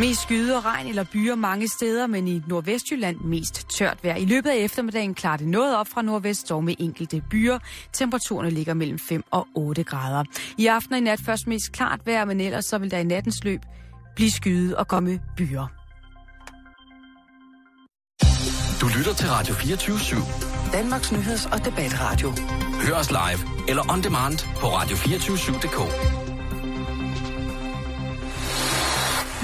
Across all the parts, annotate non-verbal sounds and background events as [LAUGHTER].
Mest skyde og regn eller byer mange steder, men i Nordvestjylland mest tørt vejr. I løbet af eftermiddagen klarer det noget op fra nordvest, dog med enkelte byer. Temperaturerne ligger mellem 5 og 8 grader. I aften og i nat først mest klart vejr, men ellers så vil der i nattens løb blive skyde og komme byer. Du lytter til Radio 24 /7. Danmarks nyheds- og debatradio. Hør os live eller on demand på radio247.dk.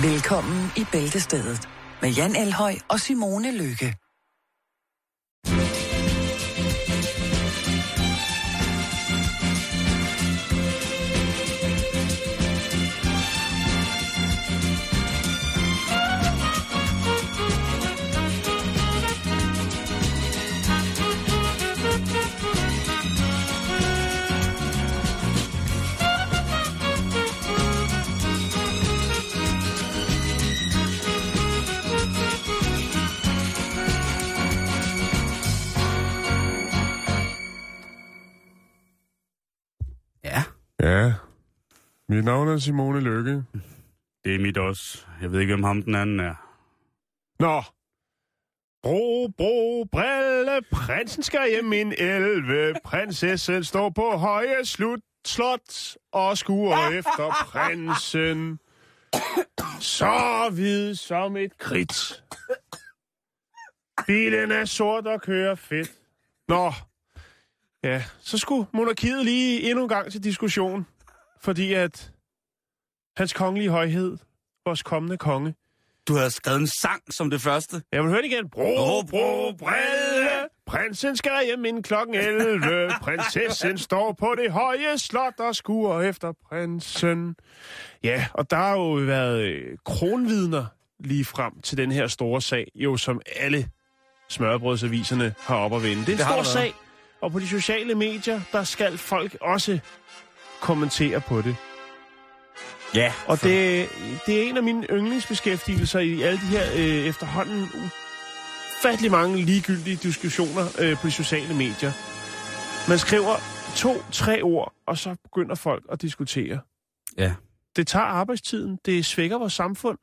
Velkommen i Bæltestedet med Jan Elhøj og Simone Lykke. Ja. Mit navn er Simone Lykke. Det er mit også. Jeg ved ikke, hvem ham den anden er. Nå. Bro, bro, brille, prinsen skal hjem min elve. Prinsessen står på høje slut, slot og skuer efter prinsen. Så hvid som et kridt. Bilen er sort og kører fedt. Nå. Ja, så skulle monarkiet lige endnu en gang til diskussion. Fordi at hans kongelige højhed, vores kommende konge, Du har skrevet en sang som det første. jeg vil høre det igen. Bro, bro, brille. Prinsen skal hjem inden klokken 11. Prinsessen står på det høje slot og skuer efter prinsen. Ja, og der har jo været øh, kronvidner lige frem til den her store sag, jo som alle smørbrødsaviserne har op at vende. Det er en Det stor sag, og på de sociale medier, der skal folk også kommentere på det. Ja. Og det, det er en af mine yndlingsbeskæftigelser i alle de her øh, efterhånden ufattelig mange ligegyldige diskussioner øh, på de sociale medier. Man skriver to-tre ord, og så begynder folk at diskutere. Ja. Det tager arbejdstiden, det svækker vores samfund.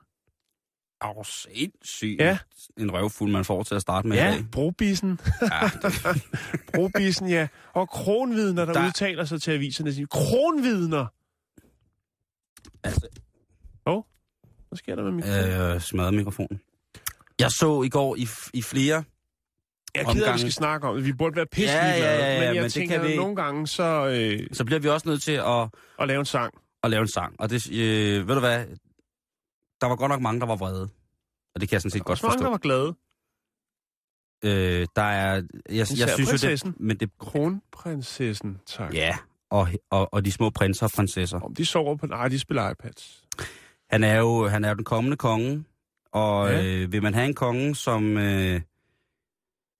Au, sindssygt. Ja. En røvfuld, man får til at starte med i Ja, dag. brobissen. Ja, det, [LAUGHS] brobissen, ja. Og kronvidner, der, der udtaler sig til aviserne. Siger, kronvidner! altså, Hvad sker der med mikrofonen? øh, smadrede mikrofonen. Jeg så i går i, i flere... jeg gider, at vi skal snakke om det. Vi burde være pisse Ja, ja, ja, ja, men jeg men det tænker, kan vi nogle gange så... Øh, Så bliver vi også nødt til at, at lave en sang. at lave en sang. Og det, øh, ved du hvad? Der var godt nok mange, der var vrede. Og det kan jeg sådan set godt Også mange, der forstå. var glade. Øh, der er... Jeg, jeg synes jo, det, men det... Kronprinsessen, tak. Ja, og, og, og de små prinser og prinsesser. Om de sover på... Nej, de spiller iPads. Han er jo han er jo den kommende konge, og Ja. ja. øh, vil man have en konge, som... Øh,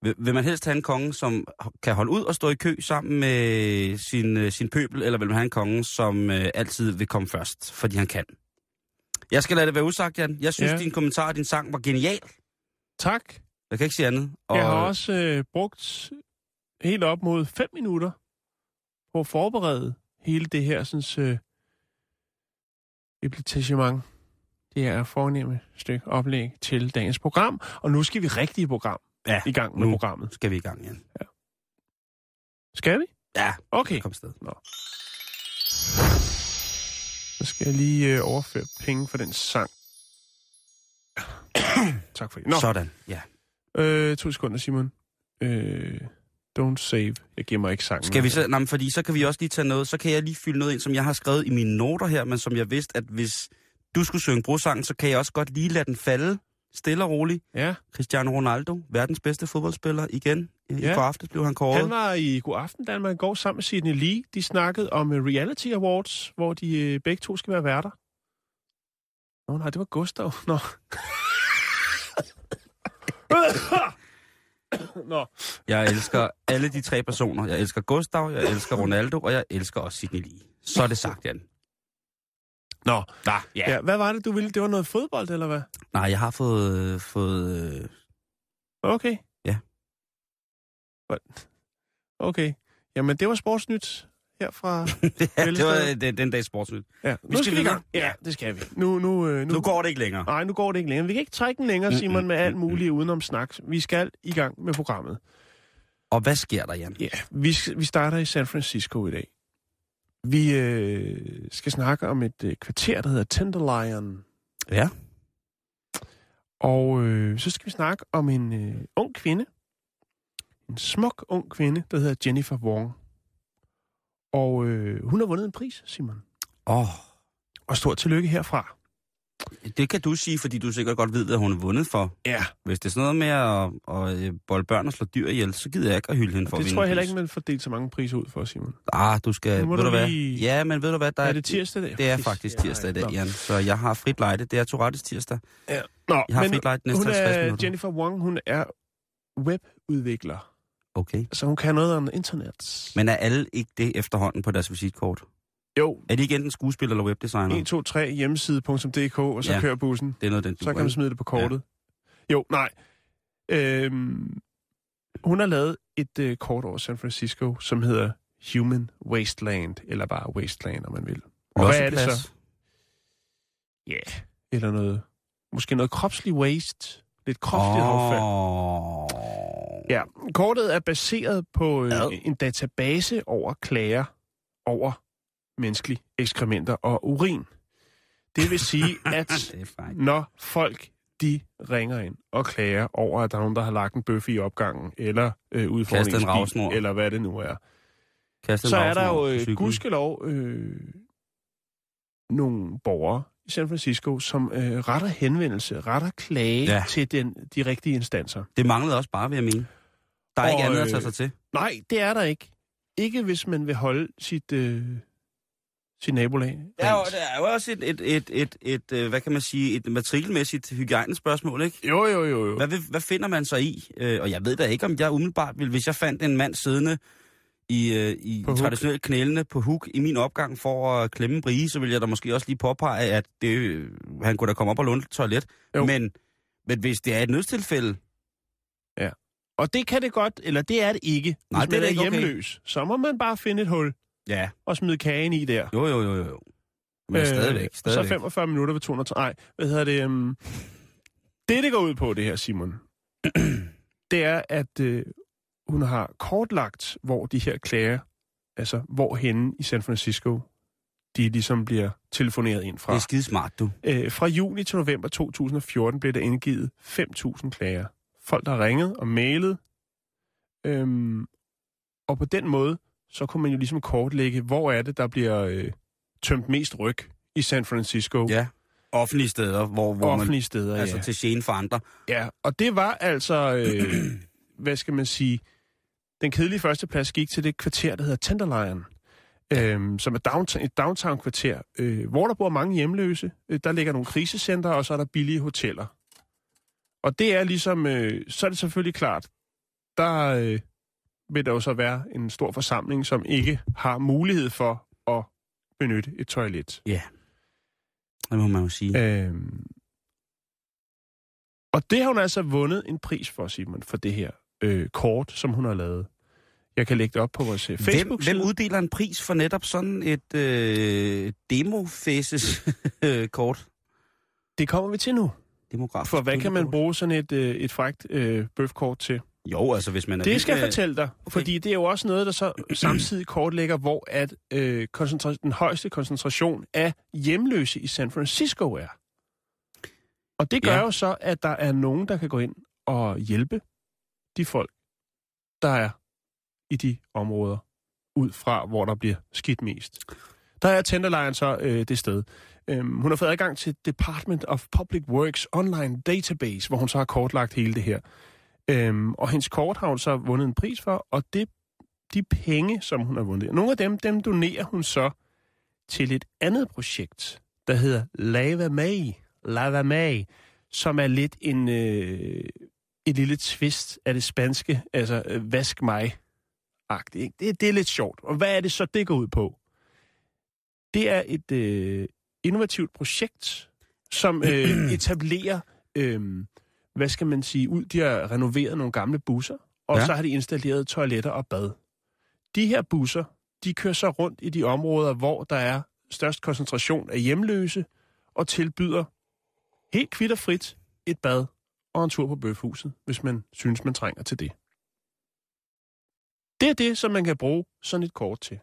vil, vil man helst have en konge, som kan holde ud og stå i kø sammen med sin, øh, sin pøbel, eller vil man have en konge, som øh, altid vil komme først, fordi han kan? Jeg skal lade det være usagt, Jan. Jeg synes, Ja. ja. din kommentar og din sang var genial. Tak. Jeg kan ikke sige andet. Og... Jeg har også øh, brugt helt op mod fem minutter på at forberede hele det her sådan, øh, epitagement. Det her fornemme stykke oplæg til dagens program. Og nu skal vi rigtig i program. Ja, I gang med nu programmet. skal vi i gang, Jan. Skal vi? Ja, Okay. kom sted. Så skal jeg lige øh, overføre penge for den sang. [COUGHS] tak for det. Nå, Sådan, ja. øh, to sekunder, Simon. Øh, don't save. Jeg giver mig ikke sangen. Skal vi så, nej, fordi så kan vi også lige tage noget, så kan jeg lige fylde noget ind, som jeg har skrevet i mine noter her, men som jeg vidste, at hvis du skulle synge brosangen, så kan jeg også godt lige lade den falde stille og roligt. Ja, Cristiano Ronaldo, verdens bedste fodboldspiller igen. I Ja. går aftes blev han kåret. han var i God Aften Danmark i går sammen med Sidney Lee. De snakkede om øh, Reality Awards, hvor de øh, begge to skal være værter. Nå nej, det var Gustav. [LAUGHS] Nå. [LAUGHS] Nå. Jeg elsker alle de tre personer. Jeg elsker Gustav, jeg elsker Ronaldo, og jeg elsker også Sidney Lee. Så er det sagt, Jan. Nå. Nå, Ja. ja. Hvad var det, du ville? Det var noget fodbold, eller hvad? Nej, jeg har fået... fået øh, Okay. Ja. Okay. Jamen, det var sportsnyt her fra... [LAUGHS] ja, det var den, den dag sportsnyt. Ja, Vi skal videre. Ja, det skal vi. Nu, nu, øh, nu, Nu går det ikke længere. Nej, nu går det ikke længere. Vi kan ikke trække den længere, Simon, med alt muligt udenom snak. Vi skal i gang med programmet. Og hvad sker der, Jan? Ja, vi, vi starter i San Francisco i dag. Vi øh, skal snakke om et øh, kvarter, der hedder Tenderloin. Ja. Og øh, så skal vi snakke om en øh, ung kvinde. En smuk ung kvinde, der hedder Jennifer Wong. Og øh, hun har vundet en pris, Simon. Åh, oh, Og stort tillykke herfra. Det kan du sige, fordi du sikkert godt ved, hvad hun er vundet for. Ja, Hvis det er sådan noget med at, at, at bolde børn og slå dyr ihjel, så gider jeg ikke at hylde hende for det at tror jeg heller ikke, man får delt så mange priser ud for, Simon. Ah, du skal... Nu må Ved du du hvad? lige- Ja, men ved du hvad? Der Er det tirsdag i dag? Det er faktisk tirsdag i dag, Jan. Så jeg har frit lejde. Det er Tourettes tirsdag. Ja. Nå, Jeg har men frit lejde de næste hun 50 er, minutter. Jennifer Wong, hun er webudvikler. Okay. Så hun kan noget om internet. Men er alle ikke det efterhånden på deres visitkort? Jo, Er de ikke enten skuespiller eller webdesigner? 1, 2, 3, hjemmeside.dk, og så Ja. kører bussen. Det er noget, den Så kan man smide det på kortet. Ja. Jo, nej. Øhm, hun har lavet et øh, kort over San Francisco, som hedder Human Wasteland, eller bare Wasteland, om man vil. Og hvad er det så? Ja, yeah. eller noget, måske noget kropslig waste. Lidt kropsligt oh. affald. Ja, kortet er baseret på øh, en database over klager over menneskelige ekskrementer og urin. Det vil sige, [LAUGHS] at når folk de ringer ind og klager over, at der er nogen, der har lagt en bøf i opgangen, eller øh, Kastet en bil, eller hvad det nu er, Kastet så er der jo øh, gudskelov øh, nogle borgere i San Francisco, som øh, retter henvendelse, retter klage Ja. til den, de rigtige instanser. Det manglede også bare, vil jeg mene. Der er ikke Og, andet at tage øh, sig til. Nej, det er der ikke. Ikke hvis man vil holde sit, øh, sit nabolag. Der er, jo, rent. der er jo også et, et, et, et, et, øh, hvad kan man sige, et matrikelmæssigt hygiejnespørgsmål, ikke? Jo, jo, jo, jo. Hvad, hvad finder man sig i? Øh, og jeg ved da ikke, om jeg umiddelbart vil, hvis jeg fandt en mand siddende i, øh, i traditionelt knælende på huk i min opgang for at klemme en brie, så vil jeg da måske også lige påpege, at det, han kunne da komme op og låne et toilet. Jo. Men, men hvis det er et nødstilfælde, Og det kan det godt, eller det er det ikke. Nej, hvis det er man det ikke, okay. hjemløs, så må man bare finde et hul ja, og smide kagen i der. jo jo jo jo. Men øh, stadigvæk, Så stadigvæk. 45 minutter ved 200... Nej, hvad hedder det? Um... Det, det går ud på, det her, Simon, [CLEARS THROAT] det er, at øh, hun har kortlagt, hvor de her klager, altså hvor henne i San Francisco, de ligesom bliver telefoneret ind fra. Det er skide smart, du. Øh, fra juni til november 2014 blev der indgivet 5.000 klager. Folk, der har ringet og mailet. Øhm, og på den måde, så kunne man jo ligesom kortlægge, hvor er det, der bliver øh, tømt mest ryg i San Francisco. Ja. Offentlige steder, hvor, hvor Offentlige man... steder, Altså ja. til gene for andre. ja. Og det var altså, øh, [CLEARS THROAT] hvad skal man sige, den kedelige førsteplads gik til det kvarter, der hedder Tenderloin. Øhm, som er downtown, et downtown-kvarter, øh, hvor der bor mange hjemløse. Øh, der ligger nogle krisecenter, og så er der billige hoteller. Og det er ligesom, øh, så er det selvfølgelig klart, der øh, vil der jo så være en stor forsamling, som ikke har mulighed for at benytte et toilet. Ja. Det må man jo sige. Øhm, og det har hun altså vundet en pris for, Simon, for det her øh, kort, som hun har lavet. Jeg kan lægge det op på vores øh, Hvem, Facebook-side. hvem uddeler en pris for netop sådan et øh, demo-faces-kort? [LAUGHS] Det kommer vi til nu. Demograf. For hvad kan man bruge sådan et, øh, et frækt øh, bøfkort til? Jo, altså hvis man er Det skal jeg fortælle dig, Okay. fordi det er jo også noget, der så [CLEARS THROAT] samtidig kortlægger, hvor at, øh, koncentra- den højeste koncentration af hjemløse i San Francisco er. Og det gør Ja. jo så, at der er nogen, der kan gå ind og hjælpe de folk, der er i de områder, ud fra, hvor der bliver skidt mest. Der er Tenderloin så øh, det sted. Øhm, hun har fået adgang til Department of Public Works online database, hvor hun så har kortlagt hele det her. Øhm, og hendes kort har hun så vundet en pris for, og det, de penge, som hun har vundet, nogle af dem, dem donerer hun så til et andet projekt, der hedder Lava May. Lava May, som er lidt en, øh, et lille twist af det spanske, altså øh, vask mig agtigt. ikke? Det, det er lidt sjovt. Og hvad er det så, det går ud på? Det er et øh, innovativt projekt, som øh, [CLEARS THROAT] etablerer, øh, hvad skal man sige, ud. De har renoveret nogle gamle busser, og Ja. så har de installeret toiletter og bad. De her busser, de kører så rundt i de områder, hvor der er størst koncentration af hjemløse, og tilbyder helt kvitterfrit et bad og en tur på bøfhuset, hvis man synes, man trænger til det. Det er det, som man kan bruge sådan et kort til.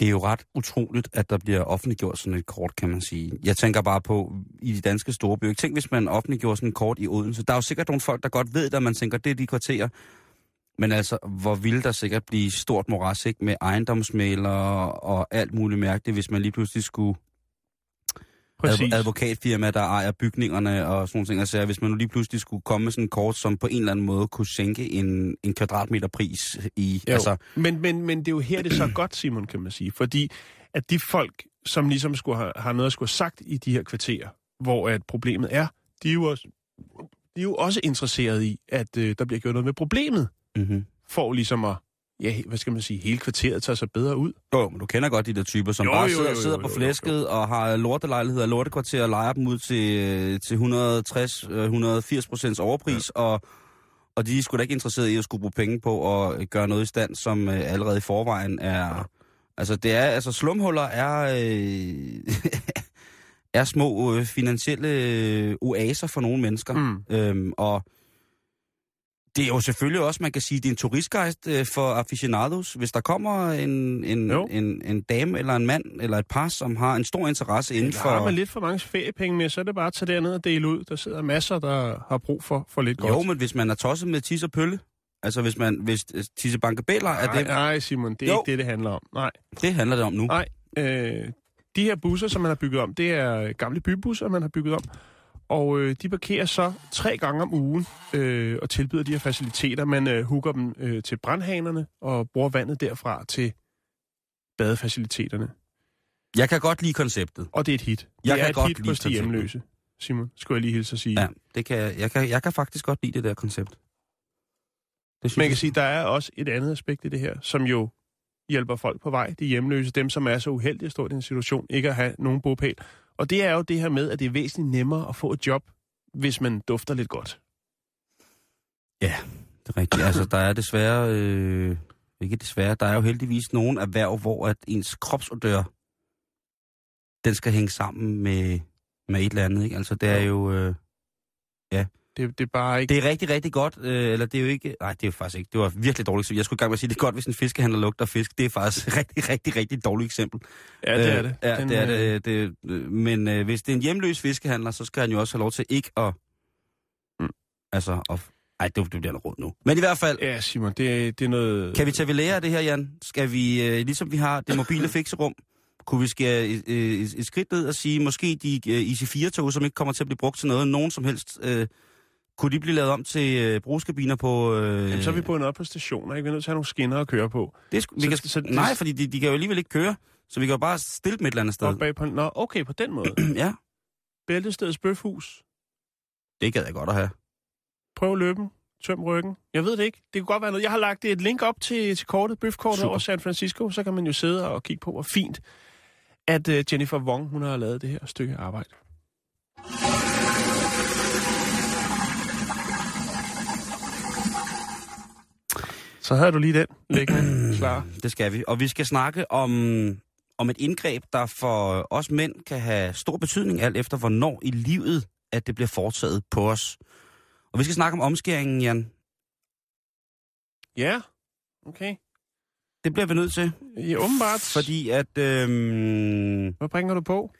Det er jo ret utroligt, at der bliver offentliggjort sådan et kort, kan man sige. Jeg tænker bare på, i de danske store byer. Tænk, hvis man offentliggjorde sådan et kort i Odense. Der er jo sikkert nogle folk, der godt ved det, og man tænker, det er de kvarterer. Men altså, hvor ville der sikkert blive stort moras, ikke? Med ejendomsmalere og alt muligt mærkeligt, hvis man lige pludselig skulle Præcis. Ad- advokatfirma, der ejer bygningerne og sådan ting. Altså, hvis man nu lige pludselig skulle komme med sådan en kort, som på en eller anden måde kunne sænke en, en kvadratmeter pris i... Jo. Altså, Men, men, men det er jo her, det er så [CLEARS THROAT] godt, Simon, kan man sige. Fordi at de folk, som ligesom skulle have, har noget at skulle have sagt i de her kvarterer, hvor at problemet er, de er jo også, de er jo også interesserede i, at øh, der bliver gjort noget med problemet, mm-hmm. for ligesom at, ja, hvad skal man sige, hele kvarteret tager sig bedre ud. Jo, men du kender godt de der typer, som Jo, bare jo, sidder, jo, jo, sidder på flæsket og har lortelejligheder og lortekvarter og lejer dem ud til, øh, til 160-180 procents overpris, ja. og, og de er sgu da ikke interesseret i at skulle bruge penge på at gøre noget i stand, som øh, allerede i forvejen er... Altså, det er, altså slumhuller er... Øh, [LAUGHS] er små øh, finansielle øh, oaser for nogle mennesker. Mm. Øhm, og det er jo selvfølgelig også, man kan sige, det er en turistgejst øh, for aficionados. Hvis der kommer en, en, Jo. en, en dame eller en mand eller et par, som har en stor interesse inden Eller har for... man lidt for mange feriepenge med, så er det bare at tage derned og dele ud. Der sidder masser, der har brug for, for lidt godt. Jo, men hvis man er tosset med tis og pølle, altså hvis man hvis øh, tisse bankebeller, er nej, det, nej, Simon, det er Jo. ikke det, det handler om. Nej. det handler det om nu. Nej, øh, de her busser, som man har bygget om, det er gamle bybusser, man har bygget om. Og øh, de parkerer så tre gange om ugen øh, og tilbyder de her faciliteter. Man øh, hooker dem øh, til brandhanerne og bruger vandet derfra til badefaciliteterne. Jeg kan godt lide konceptet. Og det er et hit. Jeg det er kan et godt hit lide hos de hjemløse, Simon, skulle jeg lige hilse at sige. Ja, det kan, jeg- jeg, kan, jeg kan faktisk godt lide det der koncept. Det synes Man kan jeg- sige, der er også et andet aspekt i det her, som jo hjælper folk på vej, de hjemløse, dem som er så uheldige at stå i den situation, ikke at have nogen bopæl. Og det er jo det her med, at det er væsentligt nemmere at få et job, hvis man dufter lidt godt. Ja, det er rigtigt. Altså, der er desværre... Øh, ikke desværre, der er jo heldigvis nogle erhverv, hvor at ens kropsodør, den skal hænge sammen med, med et eller andet, ikke? Altså, det er jo... Øh, Det, det er bare ikke... det er rigtig, rigtig godt, øh, eller det er jo ikke... Nej, det er jo faktisk ikke. Det var virkelig dårligt. Jeg skulle i gang med at sige, det er godt, hvis en fiskehandler lugter fisk. Det er faktisk rigtig, rigtig, rigtig dårligt eksempel. Ja, det er Øh, det. Ja, Den, det er øh, det. det øh, men øh, hvis det er en hjemløs fiskehandler, så skal han jo også have lov til ikke at... Mm. Altså, at, ej, det, det bliver noget råd nu. Men i hvert fald, Ja, Simon, det, er- det er noget... kan vi tage ved lære af det her, Jan? Skal vi, øh, ligesom vi har det mobile [COUGHS] fikserum, kunne vi skære et, et, et, et skridt ned og sige, måske de øh, IC4-tog, som ikke kommer til at blive brugt til noget, nogen som helst, øh, kunne de blive lavet om til øh, brugskabiner på... Øh, Jamen, så er vi bundet op på stationer, ikke? Vi er nødt til at have nogle skinner at køre på. det, er sgu- vi så- kan, så nej, fordi de, de kan jo alligevel ikke køre, så vi kan jo bare stille dem et eller andet sted. Bag på... Nå, okay, på den måde. [CLEARS THROAT] ja, Bæltestedets bøfhus. det gad jeg godt at have. Prøv løben. Tøm ryggen. Jeg ved det ikke. Det kunne godt være noget. Jeg har lagt et link op til, til kortet, bøfkortet Super. over San Francisco. Så kan man jo sidde og kigge på, hvor fint, at uh, Jennifer Wong, hun har lavet det her stykke arbejde. Så havde du lige den liggende [CLEARS THROAT] klar. Det skal vi. Og vi skal snakke om, om et indgreb, der for os mænd kan have stor betydning, alt efter hvornår i livet, at det bliver foretaget på os. Og vi skal snakke om omskæringen, Jan. Ja, okay. Det bliver vi nødt til. Ja, åbenbart. Fordi at... Øh, Hvad bringer du på?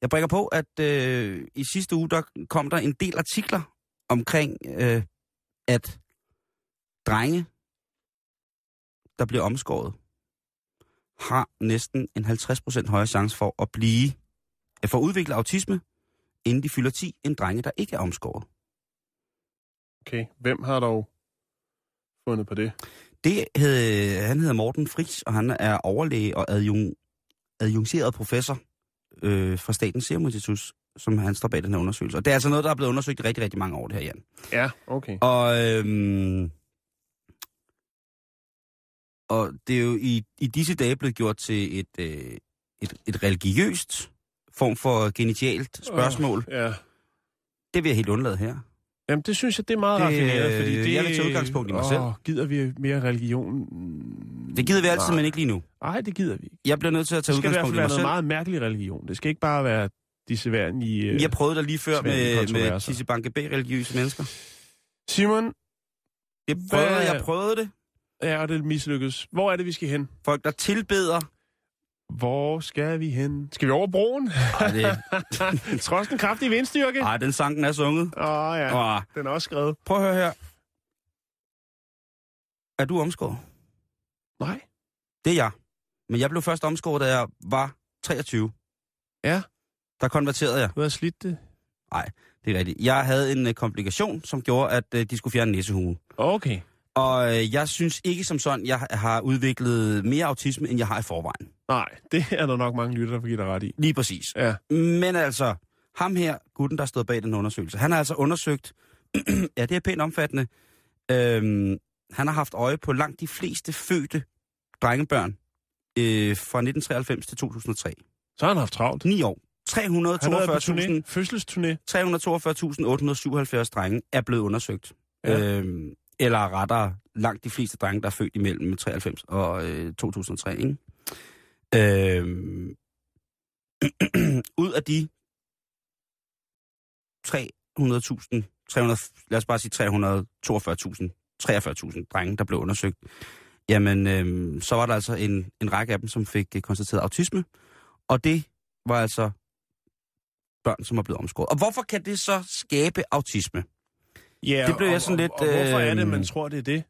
jeg bringer på, at øh, i sidste uge, der kom der en del artikler omkring, øh, at drenge, der bliver omskåret, har næsten en 50% højere chance for at blive, at få udviklet autisme, inden de fylder 10, end drenge, der ikke er omskåret. Okay, hvem har dog fundet på det? Det hed, han hedder Morten Fritz, og han er overlæge og adjung, adjungeret professor øh, fra Statens Serum Institut, som han står bag den her undersøgelse. Og det er altså noget, der er blevet undersøgt i rigtig, rigtig mange år, det her, Jan. Ja, okay. Og, øhm, og det er jo i, i disse dage blevet gjort til et, øh, et, et religiøst form for genitialt spørgsmål. Ja, Det vil jeg helt undlade her. Jamen, det synes jeg, det er meget Det, raffineret, øh, fordi det... jeg vil tage udgangspunkt i mig selv. Gider vi mere religion? Det gider vi altid, Nej. men ikke lige nu. Nej, det gider vi ikke. Jeg bliver nødt til at tage Det skal i hvert udgangspunkt fald i være mig noget selv. meget mærkelig religion. Det skal ikke bare være de sædvanlige... Øh... Jeg prøvede da lige før med, med. Tisse Banke B-religiøse mennesker. Simon, Jeg prøvede, Hvad- jeg prøvede det. Ja, og det mislykkes. Hvor er det, vi skal hen? Folk, der tilbeder. Hvor skal vi hen? Skal vi over broen? Ej, det, [LAUGHS] Trods den kraftige vindstyrke? ej, den sang den er sunget. Åh oh, ja, Åh, den er også skrevet. prøv at høre her. Er du omskåret? Nej. Det er jeg. Men jeg blev først omskåret, da jeg var 23. Ja. Der konverterede jeg. Du har slidt det. Det er rigtigt. Jeg havde en øh, komplikation, som gjorde, at øh, de skulle fjerne næsehuen. Okay. Og øh, jeg synes ikke som sådan, jeg har udviklet mere autisme, end jeg har i forvejen. Nej, [LAUGHS] det er der nok mange lytter, der får give dig ret i. Lige præcis. Ja. Men altså, ham her, gutten, der stod bag den undersøgelse, han har altså undersøgt, [CLEARS THROAT] ja, det er pænt omfattende, øhm, han har haft øje på langt de fleste fødte drengebørn øh, fra 1993 til 2003. Så har han haft travlt. 9 år. Han har været på turné. 342.877 Fødselsturné. 342.877 drenge er blevet undersøgt. Ja. Øhm, eller rettere, langt de fleste drenge, der er født imellem 93 og øh, 2003. Ikke? Øh, [CLEARS THROAT] ud af de 300.000, 300, lad os bare sige 342.000, 43.000 drenge, der blev undersøgt, jamen øh, så var der altså en, en række af dem, som fik øh, konstateret autisme, og det var altså børn, som er blevet omskåret. Og hvorfor kan det så skabe autisme? Ja, Det blev jeg og, sådan og, lidt, Og, og hvorfor er det, man tror, det er det?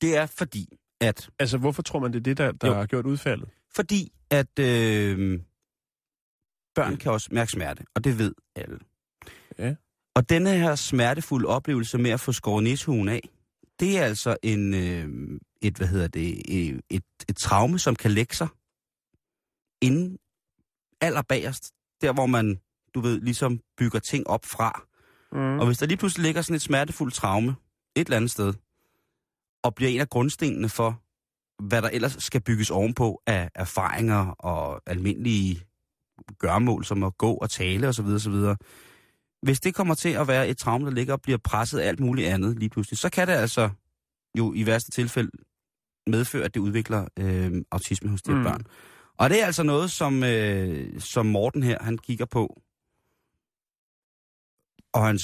Det er fordi, at Altså, hvorfor tror man, det er det, der, der Jo. har gjort udfaldet? Fordi at øh, børn kan også mærke smerte, og det ved alle. Ja. Og denne her smertefulde oplevelse med at få skåret næsehuen af, det er altså en, øh, et, hvad hedder det, øh, et, et traume, som kan lægge sig inden allerbagerst, der hvor man, du ved, ligesom bygger ting op fra. Mm. Og hvis der lige pludselig ligger sådan et smertefuldt traume et eller andet sted, og bliver en af grundstenene for, hvad der ellers skal bygges ovenpå af erfaringer og almindelige gørmål, som at gå og tale osv. osv. Hvis det kommer til at være et traume, der ligger og bliver presset af alt muligt andet lige pludselig, så kan det altså jo i værste tilfælde medføre, at det udvikler øh, autisme hos de her Mm. børn. Og det er altså noget, som, øh, som Morten her, han kigger på. Og han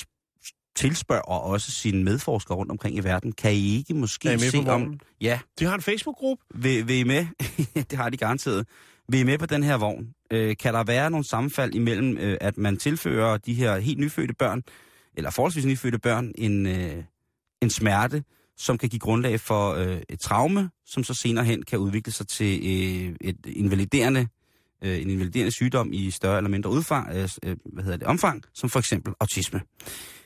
tilspørger også sine medforskere rundt omkring i verden. Kan I ikke måske Er I med se om... Ja, De har en Facebook-gruppe. vil, vil I med? [LAUGHS] det har de garanteret. Vil I med på den her vogn? Øh, kan der være nogle sammenfald imellem, øh, at man tilfører de her helt nyfødte børn, eller forholdsvis nyfødte børn, en, øh, en smerte, som kan give grundlag for øh, et traume, som så senere hen kan udvikle sig til øh, et invaliderende, øh, en invaliderende sygdom i større eller mindre udfang, øh, øh, hvad hedder det, omfang, som for eksempel autisme.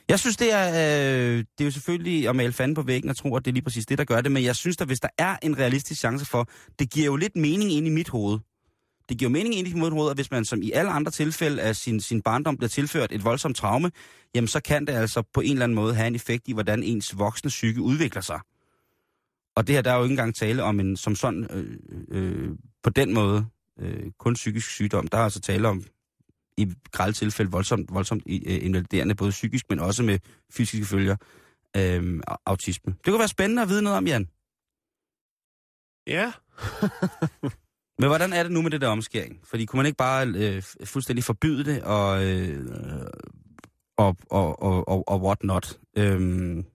Jeg synes, det er, øh, det er jo selvfølgelig at male fanden på væggen og tro, at det er lige præcis det, der gør det, men jeg synes, at hvis der er en realistisk chance for, det giver jo lidt mening ind i mit hoved. Det giver mening ind i mit hoved, at hvis man som i alle andre tilfælde af sin, sin barndom bliver tilført et voldsomt traume, jamen så kan det altså på en eller anden måde have en effekt i, hvordan ens voksne psyke udvikler sig. Og det her, der er jo ikke engang tale om en som sådan, øh, øh, øh på den måde, øh, kun psykisk sygdom. Der er altså tale om i grælde tilfælde voldsomt, voldsomt øh, invaliderende, både psykisk, men også med fysiske følger, øh, autisme. Det kunne være spændende at vide noget om, Jan. Ja. [LAUGHS] Men hvordan er det nu med det der omskæring? Fordi kunne man ikke bare øh, fuldstændig forbyde det, og, øh, og, og, og, og, og what not? Øhm,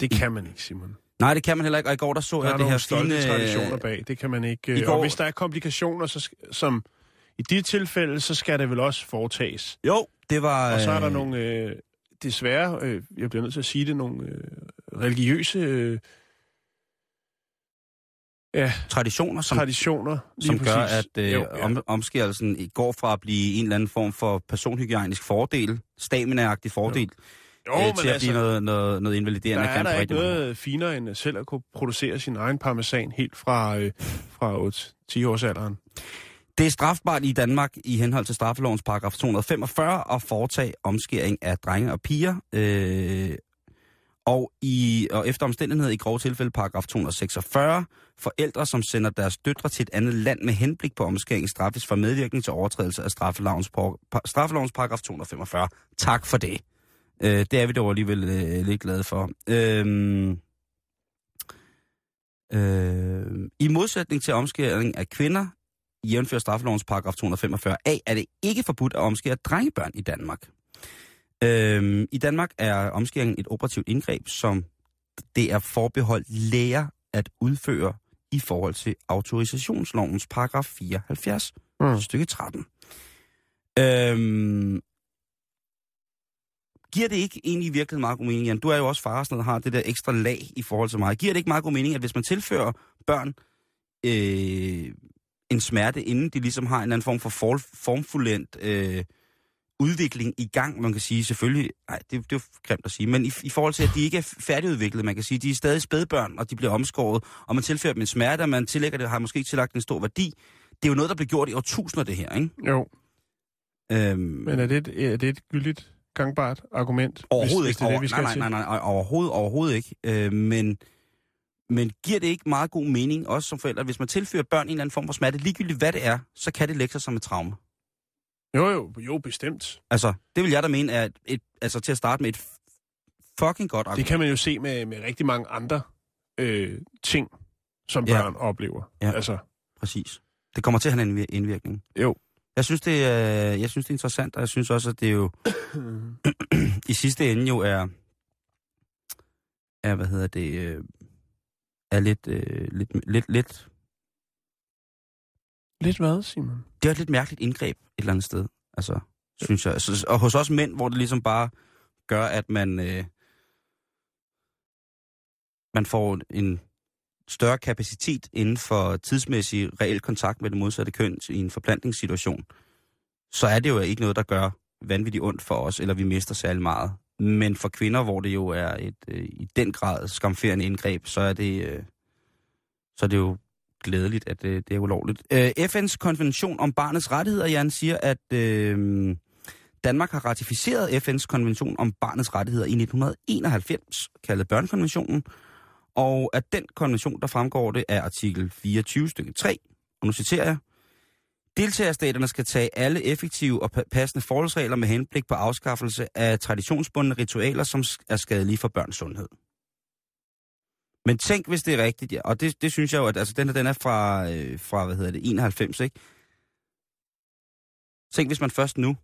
Det kan man ikke, Simon. Nej, det kan man heller ikke, og i går der så Der jeg det her fine... traditioner bag. Det kan man ikke. i øh, går- Og hvis der er komplikationer, så som i de tilfælde, så skal det vel også foretages. Jo, det var... Og så er der øh, nogle, øh, desværre, øh, jeg bliver nødt til at sige det, nogle øh, religiøse øh, ja, traditioner, som, traditioner. som gør, præcis. at øh, Jo, ja. om, omskærelsen går fra at blive en eller anden form for personhygiejnisk fordel, stamina fordel, jo, øh, men til at altså, blive noget, noget, noget der invaliderende. er kan der ikke noget finere end selv at kunne producere sin egen parmesan helt fra, øh, fra 8-10 års alderen. Det er strafbart i Danmark i henhold til straffelovens paragraf 245 at foretage omskæring af drenge og piger. Øh, og, i, og efter omstændighed i grove tilfælde paragraf 246, forældre, som sender deres døtre til et andet land med henblik på omskæring, straffes for medvirkning til overtrædelse af straffelovens, straffelovens paragraf 245. Tak for det. Øh, det er vi dog alligevel øh, lidt glade for. Øh, øh, I modsætning til omskæring af kvinder, jævnfør straffelovens paragraf 245a, er det ikke forbudt at omskære drengebørn i Danmark. Øh, I Danmark er omskæring et operativt indgreb, som det er forbeholdt læger at udføre i forhold til autorisationslovens paragraf 74, mm. stykke 13. Øhm, giver det ikke egentlig i virkeligheden meget god mening, Jan? Du er jo også far og har det der ekstra lag i forhold til mig. Giver det ikke meget god mening, at hvis man tilfører børn øh, en smerte, inden de ligesom har en eller anden form for for formfuldendt øh, udvikling i gang, man kan sige selvfølgelig, nej, det, det er jo grimt at sige, men i, i forhold til, at de ikke er færdigudviklet, man kan sige, de er stadig spædbørn, og de bliver omskåret, og man tilfører dem en smerte, og man tillægger det, har måske ikke tillagt en stor værdi. Det er jo noget, der bliver gjort i årtusinder, det her, ikke? Jo. Øhm, Men er det, et, er det et gyldigt gangbart argument? Overhovedet hvis, ikke. Hvis det er det, vi skal nej, nej, nej, nej, overhovedet, overhovedet ikke. Øh, men, men giver det ikke meget god mening, også som forældre, hvis man tilfører børn en eller anden form for smerte, ligegyldigt hvad det er, så kan det lægge sig som et traume. Jo, jo, jo, bestemt. Altså, det vil jeg da mene er et, altså til at starte med et fucking godt Det argument. kan man jo se med, med rigtig mange andre øh, ting, som Ja. børn oplever. Ja. Altså, Præcis. Det kommer til at have en indvir- indvirkning. jo. Jeg synes, det er, jeg synes, det er interessant, og jeg synes også, at det jo [CLEARS THROAT] i sidste ende jo er, er hvad hedder det, øh, er lidt, øh, lidt, lidt, lidt Lidt hvad, Simon? det er et lidt mærkeligt indgreb et eller andet sted. Altså, synes jeg. Og hos os mænd, hvor det ligesom bare gør, at man, øh, man får en større kapacitet inden for tidsmæssig reel kontakt med det modsatte køn i en forplantningssituation, så er det jo ikke noget, der gør vanvittigt ondt for os, eller vi mister særlig meget. Men for kvinder, hvor det jo er et øh, i den grad skamferende indgreb, så er det, øh, så er det jo glædeligt, at øh, det er ulovligt. Øh, FN's konvention om barnets rettigheder, Jan, siger, at øh, Danmark har ratificeret FN's konvention om barnets rettigheder i 1991, kaldet børnekonventionen, og at den konvention, der fremgår det, er artikel 24 stykke 3, og nu citerer jeg, Deltagerstaterne skal tage alle effektive og pa- passende forholdsregler med henblik på afskaffelse af traditionsbundne ritualer, som er skadelige for børns sundhed. Men tænk, hvis det er rigtigt, ja. og det, det synes jeg jo, at altså, den, her, den er fra, øh, fra, hvad hedder det, 91, ikke? Tænk, hvis man først nu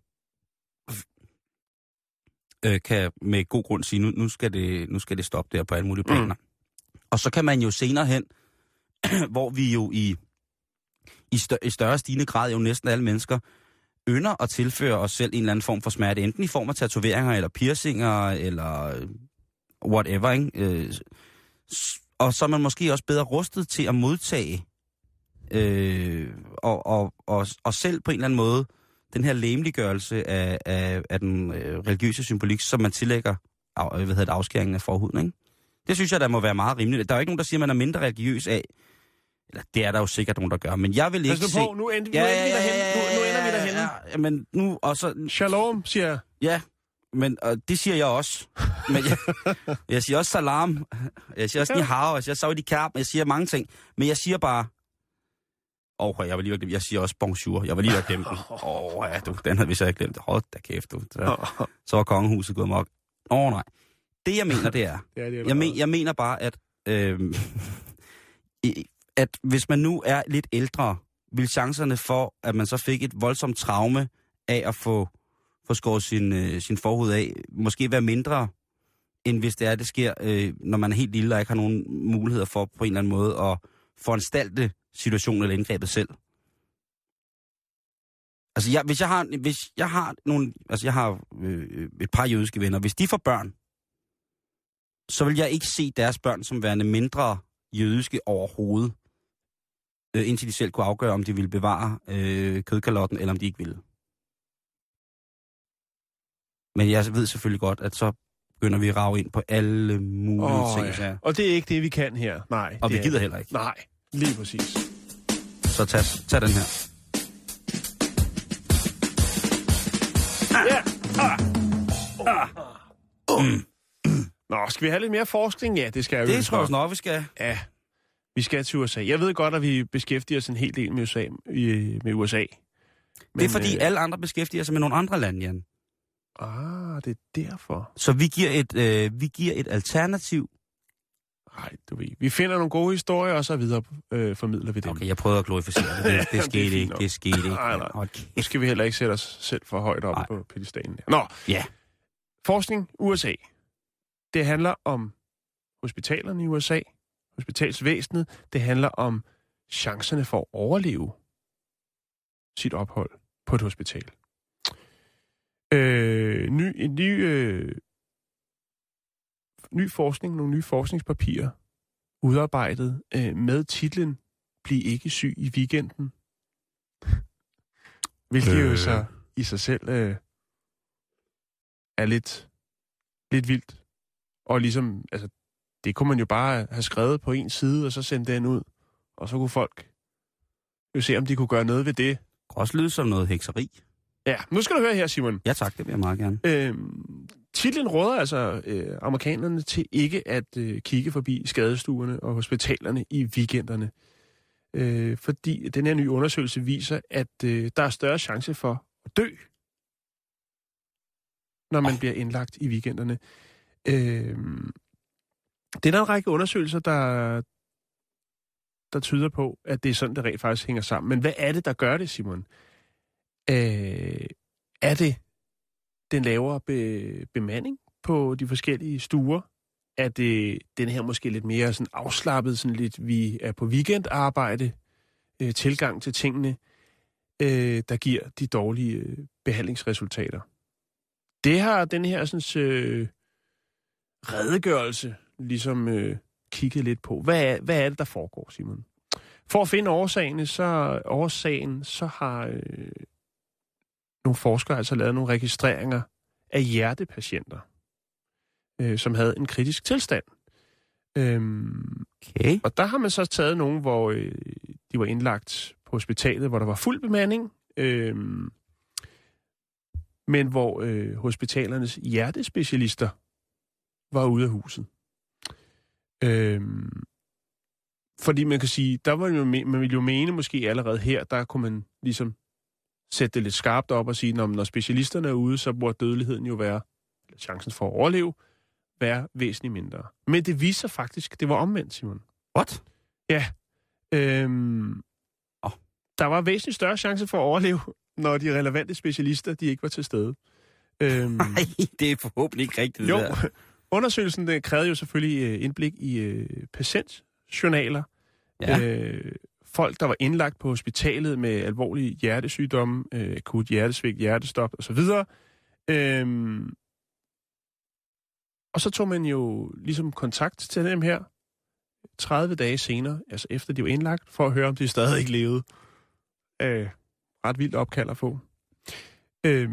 øh, kan med god grund sige, nu, nu, skal det, nu skal det stoppe der på alle mulige planer. Mm. Og så kan man jo senere hen, [CLEARS THROAT] hvor vi jo i, i, større, i større stigende grad, jo næsten alle mennesker, ynder at tilføre os selv en eller anden form for smerte, enten i form af tatoveringer, eller piercinger, eller whatever, ikke? Øh, og så er man måske også bedre rustet til at modtage øh, og, og, og, og selv på en eller anden måde den her lemliggørelse af, af, af den øh, religiøse symbolik, som man tillægger af, hvad hedder det, afskæringen af forhuden. Ikke? Det synes jeg, der må være meget rimeligt. Der er jo ikke nogen, der siger, at man er mindre religiøs af. Eller det er der jo sikkert nogen, der gør. Men jeg vil ikke Pas se... på, nu ender, nu ender vi derhen. Nu, nu ender vi derhen. Ja, ja, men nu også... Shalom, siger jeg. Ja, men og det siger jeg også. Men jeg, [LAUGHS] jeg siger også salam. Jeg siger også ni hao. Jeg siger saudi kærp. Jeg siger mange ting. Men jeg siger bare... Åh, oh, jeg var lige glemme. Jeg siger også bonjour. Jeg var lige glemme den. [LAUGHS] Åh, oh, ja, du, den havde vi så ikke glemt. Hold da kæft, du. Så, [LAUGHS] så var kongehuset gået mok. Åh, oh, nej. Det, jeg mener, det er... [LAUGHS] Det er Jeg, men, jeg mener bare, at, [LAUGHS] øh, at hvis man nu er lidt ældre, vil chancerne for, at man så fik et voldsomt traume af at få, få skåret sin, øh, sin forhud af, måske være mindre, end hvis det er, det sker, øh, når man er helt lille og ikke har nogen muligheder for på en eller anden måde at foranstalte situationen eller indgrebet selv. Altså, jeg, hvis jeg har, hvis jeg har nogle, altså jeg har øh, et par jødiske venner, hvis de får børn, så vil jeg ikke se deres børn som værende mindre jødiske overhovedet, øh, indtil de selv kunne afgøre, om de ville bevare øh, kødkalotten, eller om de ikke ville. Men jeg ved selvfølgelig godt, at så begynder vi at rave ind på alle mulige Åh, ting. ja. Og det er ikke det, vi kan her. Nej. Og det vi er gider det. heller ikke. Nej, lige præcis. Så tag, tag den her. Ja. Ah. Ah. Nå, skal vi have lidt mere forskning? Ja, det skal jeg jo Det tror jeg nok. også nok, vi skal. Ja, vi skal til USA. Jeg ved godt, at vi beskæftiger os en hel del med USA. i- Med USA. Men, det er fordi, øh... alle andre beskæftiger sig med nogle andre lande, Jan. Ah, det er derfor. Så vi giver et, øh, vi giver et alternativ. Nej, du ved. Vi finder nogle gode historier, og så videre øh, formidler vi dem. Okay, jeg prøvede at glorificere det. Det, det [LAUGHS] det skete fint ikke. Det skete ikke. Nej, nej. Kæft. Nu skal vi heller ikke sætte os selv for højt op Nej. på pedestalen. Nå, Ja. forskning USA. Det handler om hospitalerne i USA, hospitalsvæsenet. Det handler om chancerne for at overleve sit ophold på et hospital. Øh, ny, en ny, øh, ny forskning, nogle nye forskningspapirer, udarbejdet øh, med titlen Bliv ikke syg i weekenden. Hvilket øh. jo så i sig selv øh, er lidt, lidt vildt. Og ligesom, altså, det kunne man jo bare have skrevet på en side, og så sendt den ud. Og så kunne folk jo se, om de kunne gøre noget ved det. Det også lyde som noget hekseri. Ja, nu skal du høre her, Simon. Ja tak, det vil jeg meget gerne. Øhm, titlen råder altså øh, amerikanerne til ikke at øh, kigge forbi skadestuerne og hospitalerne i weekenderne. Øh, fordi den her nye undersøgelse viser, at øh, der er større chance for at dø, når man bliver indlagt i weekenderne. Øh, det er der en række undersøgelser, der, der tyder på, at det er sådan, det rent faktisk hænger sammen. Men hvad er det, der gør det, Simon? Øh, er det den lavere be, bemanding på de forskellige stuer? Er det den her måske lidt mere sådan afslappet, sådan lidt vi er på weekendarbejde, øh, tilgang til tingene, øh, der giver de dårlige øh, behandlingsresultater? Det har den her sådan, øh, redegørelse ligesom øh, kigget lidt på. Hvad er, hvad er det, der foregår, Simon? For at finde årsagen, så, årsagen, så har øh, nogle forskere altså lavet nogle registreringer af hjertepatienter, øh, som havde en kritisk tilstand. Øhm, Okay. og der har man så taget nogen, hvor øh, de var indlagt på hospitalet, hvor der var fuld bemanding, øh, men hvor øh, hospitalernes hjertespecialister var ude af huset. Øh, fordi man kan sige, der var jo, man ville jo mene måske allerede her, der kunne man ligesom sætte det lidt skarpt op og sige, når, når specialisterne er ude, så burde dødeligheden jo være, eller chancen for at overleve, være væsentligt mindre. Men det viser faktisk, det var omvendt, Simon. What? Ja. Øhm, Åh. Der var væsentligt større chance for at overleve, når de relevante specialister, de ikke var til stede. Øhm, [LAUGHS] Nej, det er forhåbentlig ikke rigtigt. jo, det der. Undersøgelsen den krævede jo selvfølgelig øh, indblik i øh, patientjournaler. Ja. Øh, folk, der var indlagt på hospitalet med alvorlige hjertesygdomme, øh, akut hjertesvigt, hjertestop osv. Øhm, og så tog man jo ligesom kontakt til dem her 30 dage senere, altså efter de var indlagt, for at høre, om de stadig ikke levede. Øh, ret vildt opkald at få. Øh,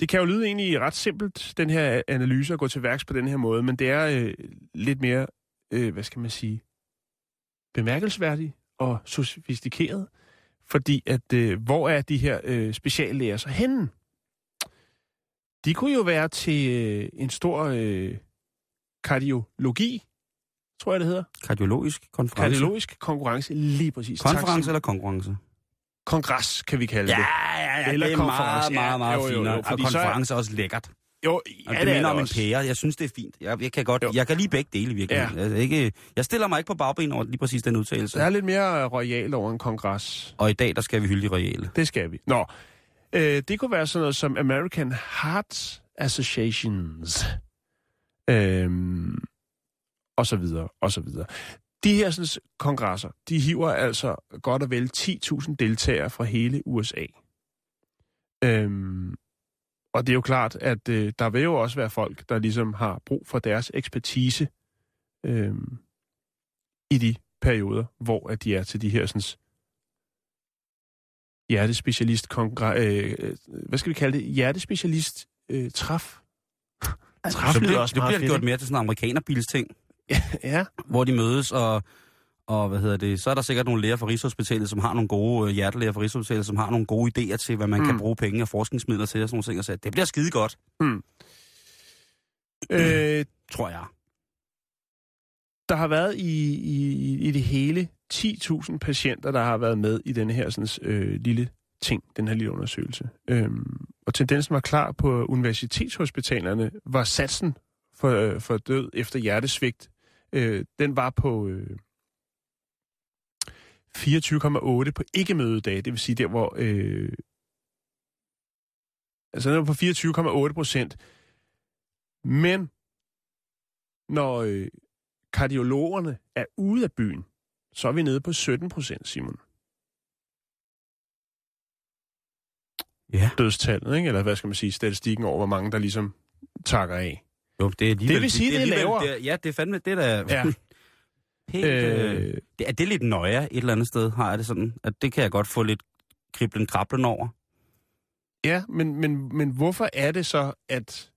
det kan jo lyde egentlig ret simpelt, den her analyse, at gå til værks på den her måde, men det er øh, lidt mere, øh, hvad skal man sige, bemærkelsesværdigt og sofistikeret, fordi at, øh, hvor er de her øh, speciallæger så henne? De kunne jo være til øh, en stor øh, kardiologi, tror jeg det hedder. Kardiologisk konference. Kardiologisk konkurrence, lige præcis. Tak, Konference Simon. eller konkurrence? Kongres, kan vi kalde Ja, det. ja, ja. Eller det er konference. meget, meget, Ja, meget jo, jo, jo, finere. Og så er- konference er også lækkert. Jo, Og ja, det, det, minder er om en pære. Jeg synes, det er fint. Jeg, jeg, kan godt, Jo. jeg kan lige begge dele i virkeligheden. Ja. Altså, ikke, jeg stiller mig ikke på bagben over lige præcis den udtalelse. Der er lidt mere royal over en kongres. Og i dag, der skal vi hylde de royale. Det skal vi. Nå, øh, det kunne være sådan noget som American Heart Associations. Øhm, og så videre, og så videre. De her sådan, kongresser, de hiver altså godt og vel 10.000 deltagere fra hele USA. Øhm, og det er jo klart, at øh, der vil jo også være folk, der ligesom har brug for deres ekspertise øhm, i de perioder, hvor at de er til de her sådan, hjertespecialist kongre- øh, øh, hvad skal vi kalde det? Hjertespecialist øh, træf. Træf Så lyder bliver, også det bliver fedt, gjort mere til sådan en amerikanerbilsting, Ja, hvor de mødes, og, og hvad hedder det, så er der sikkert nogle læger fra Rigshospitalet, som har nogle gode øh, hjertelæger fra Rigshospitalet, som har nogle gode idéer til, hvad man mm. kan Mm. bruge penge og forskningsmidler til, og sådan nogle ting, og så det bliver skide godt, øh, tror jeg. der har været i, i, i det hele 10.000 patienter, der har været med i denne her sådan, øh, lille ting, den her lille undersøgelse. Øhm, og tendensen var klar på universitetshospitalerne, var satsen for, øh, for død efter hjertesvigt, øh, den var på øh, 24,8 på ikke-mødedage, det vil sige der, hvor... Øh, altså den var på 24,8 procent. Men når øh, kardiologerne er ude af byen, så er vi nede på 17 procent, Simon. Ja. Dødstallet, ikke? Eller hvad skal man sige, statistikken over, hvor mange der ligesom takker af. Jo, det er. Det vil sige, det er alligevel- lavere. Det er, ja, det er fandme... Det er da... Ja. [LAUGHS] Helt, øh, Øh, det, er det lidt nøje et eller andet sted, har jeg det sådan? At det kan jeg godt få lidt kriblen krablen over. ja, men, men, men hvorfor er det så, at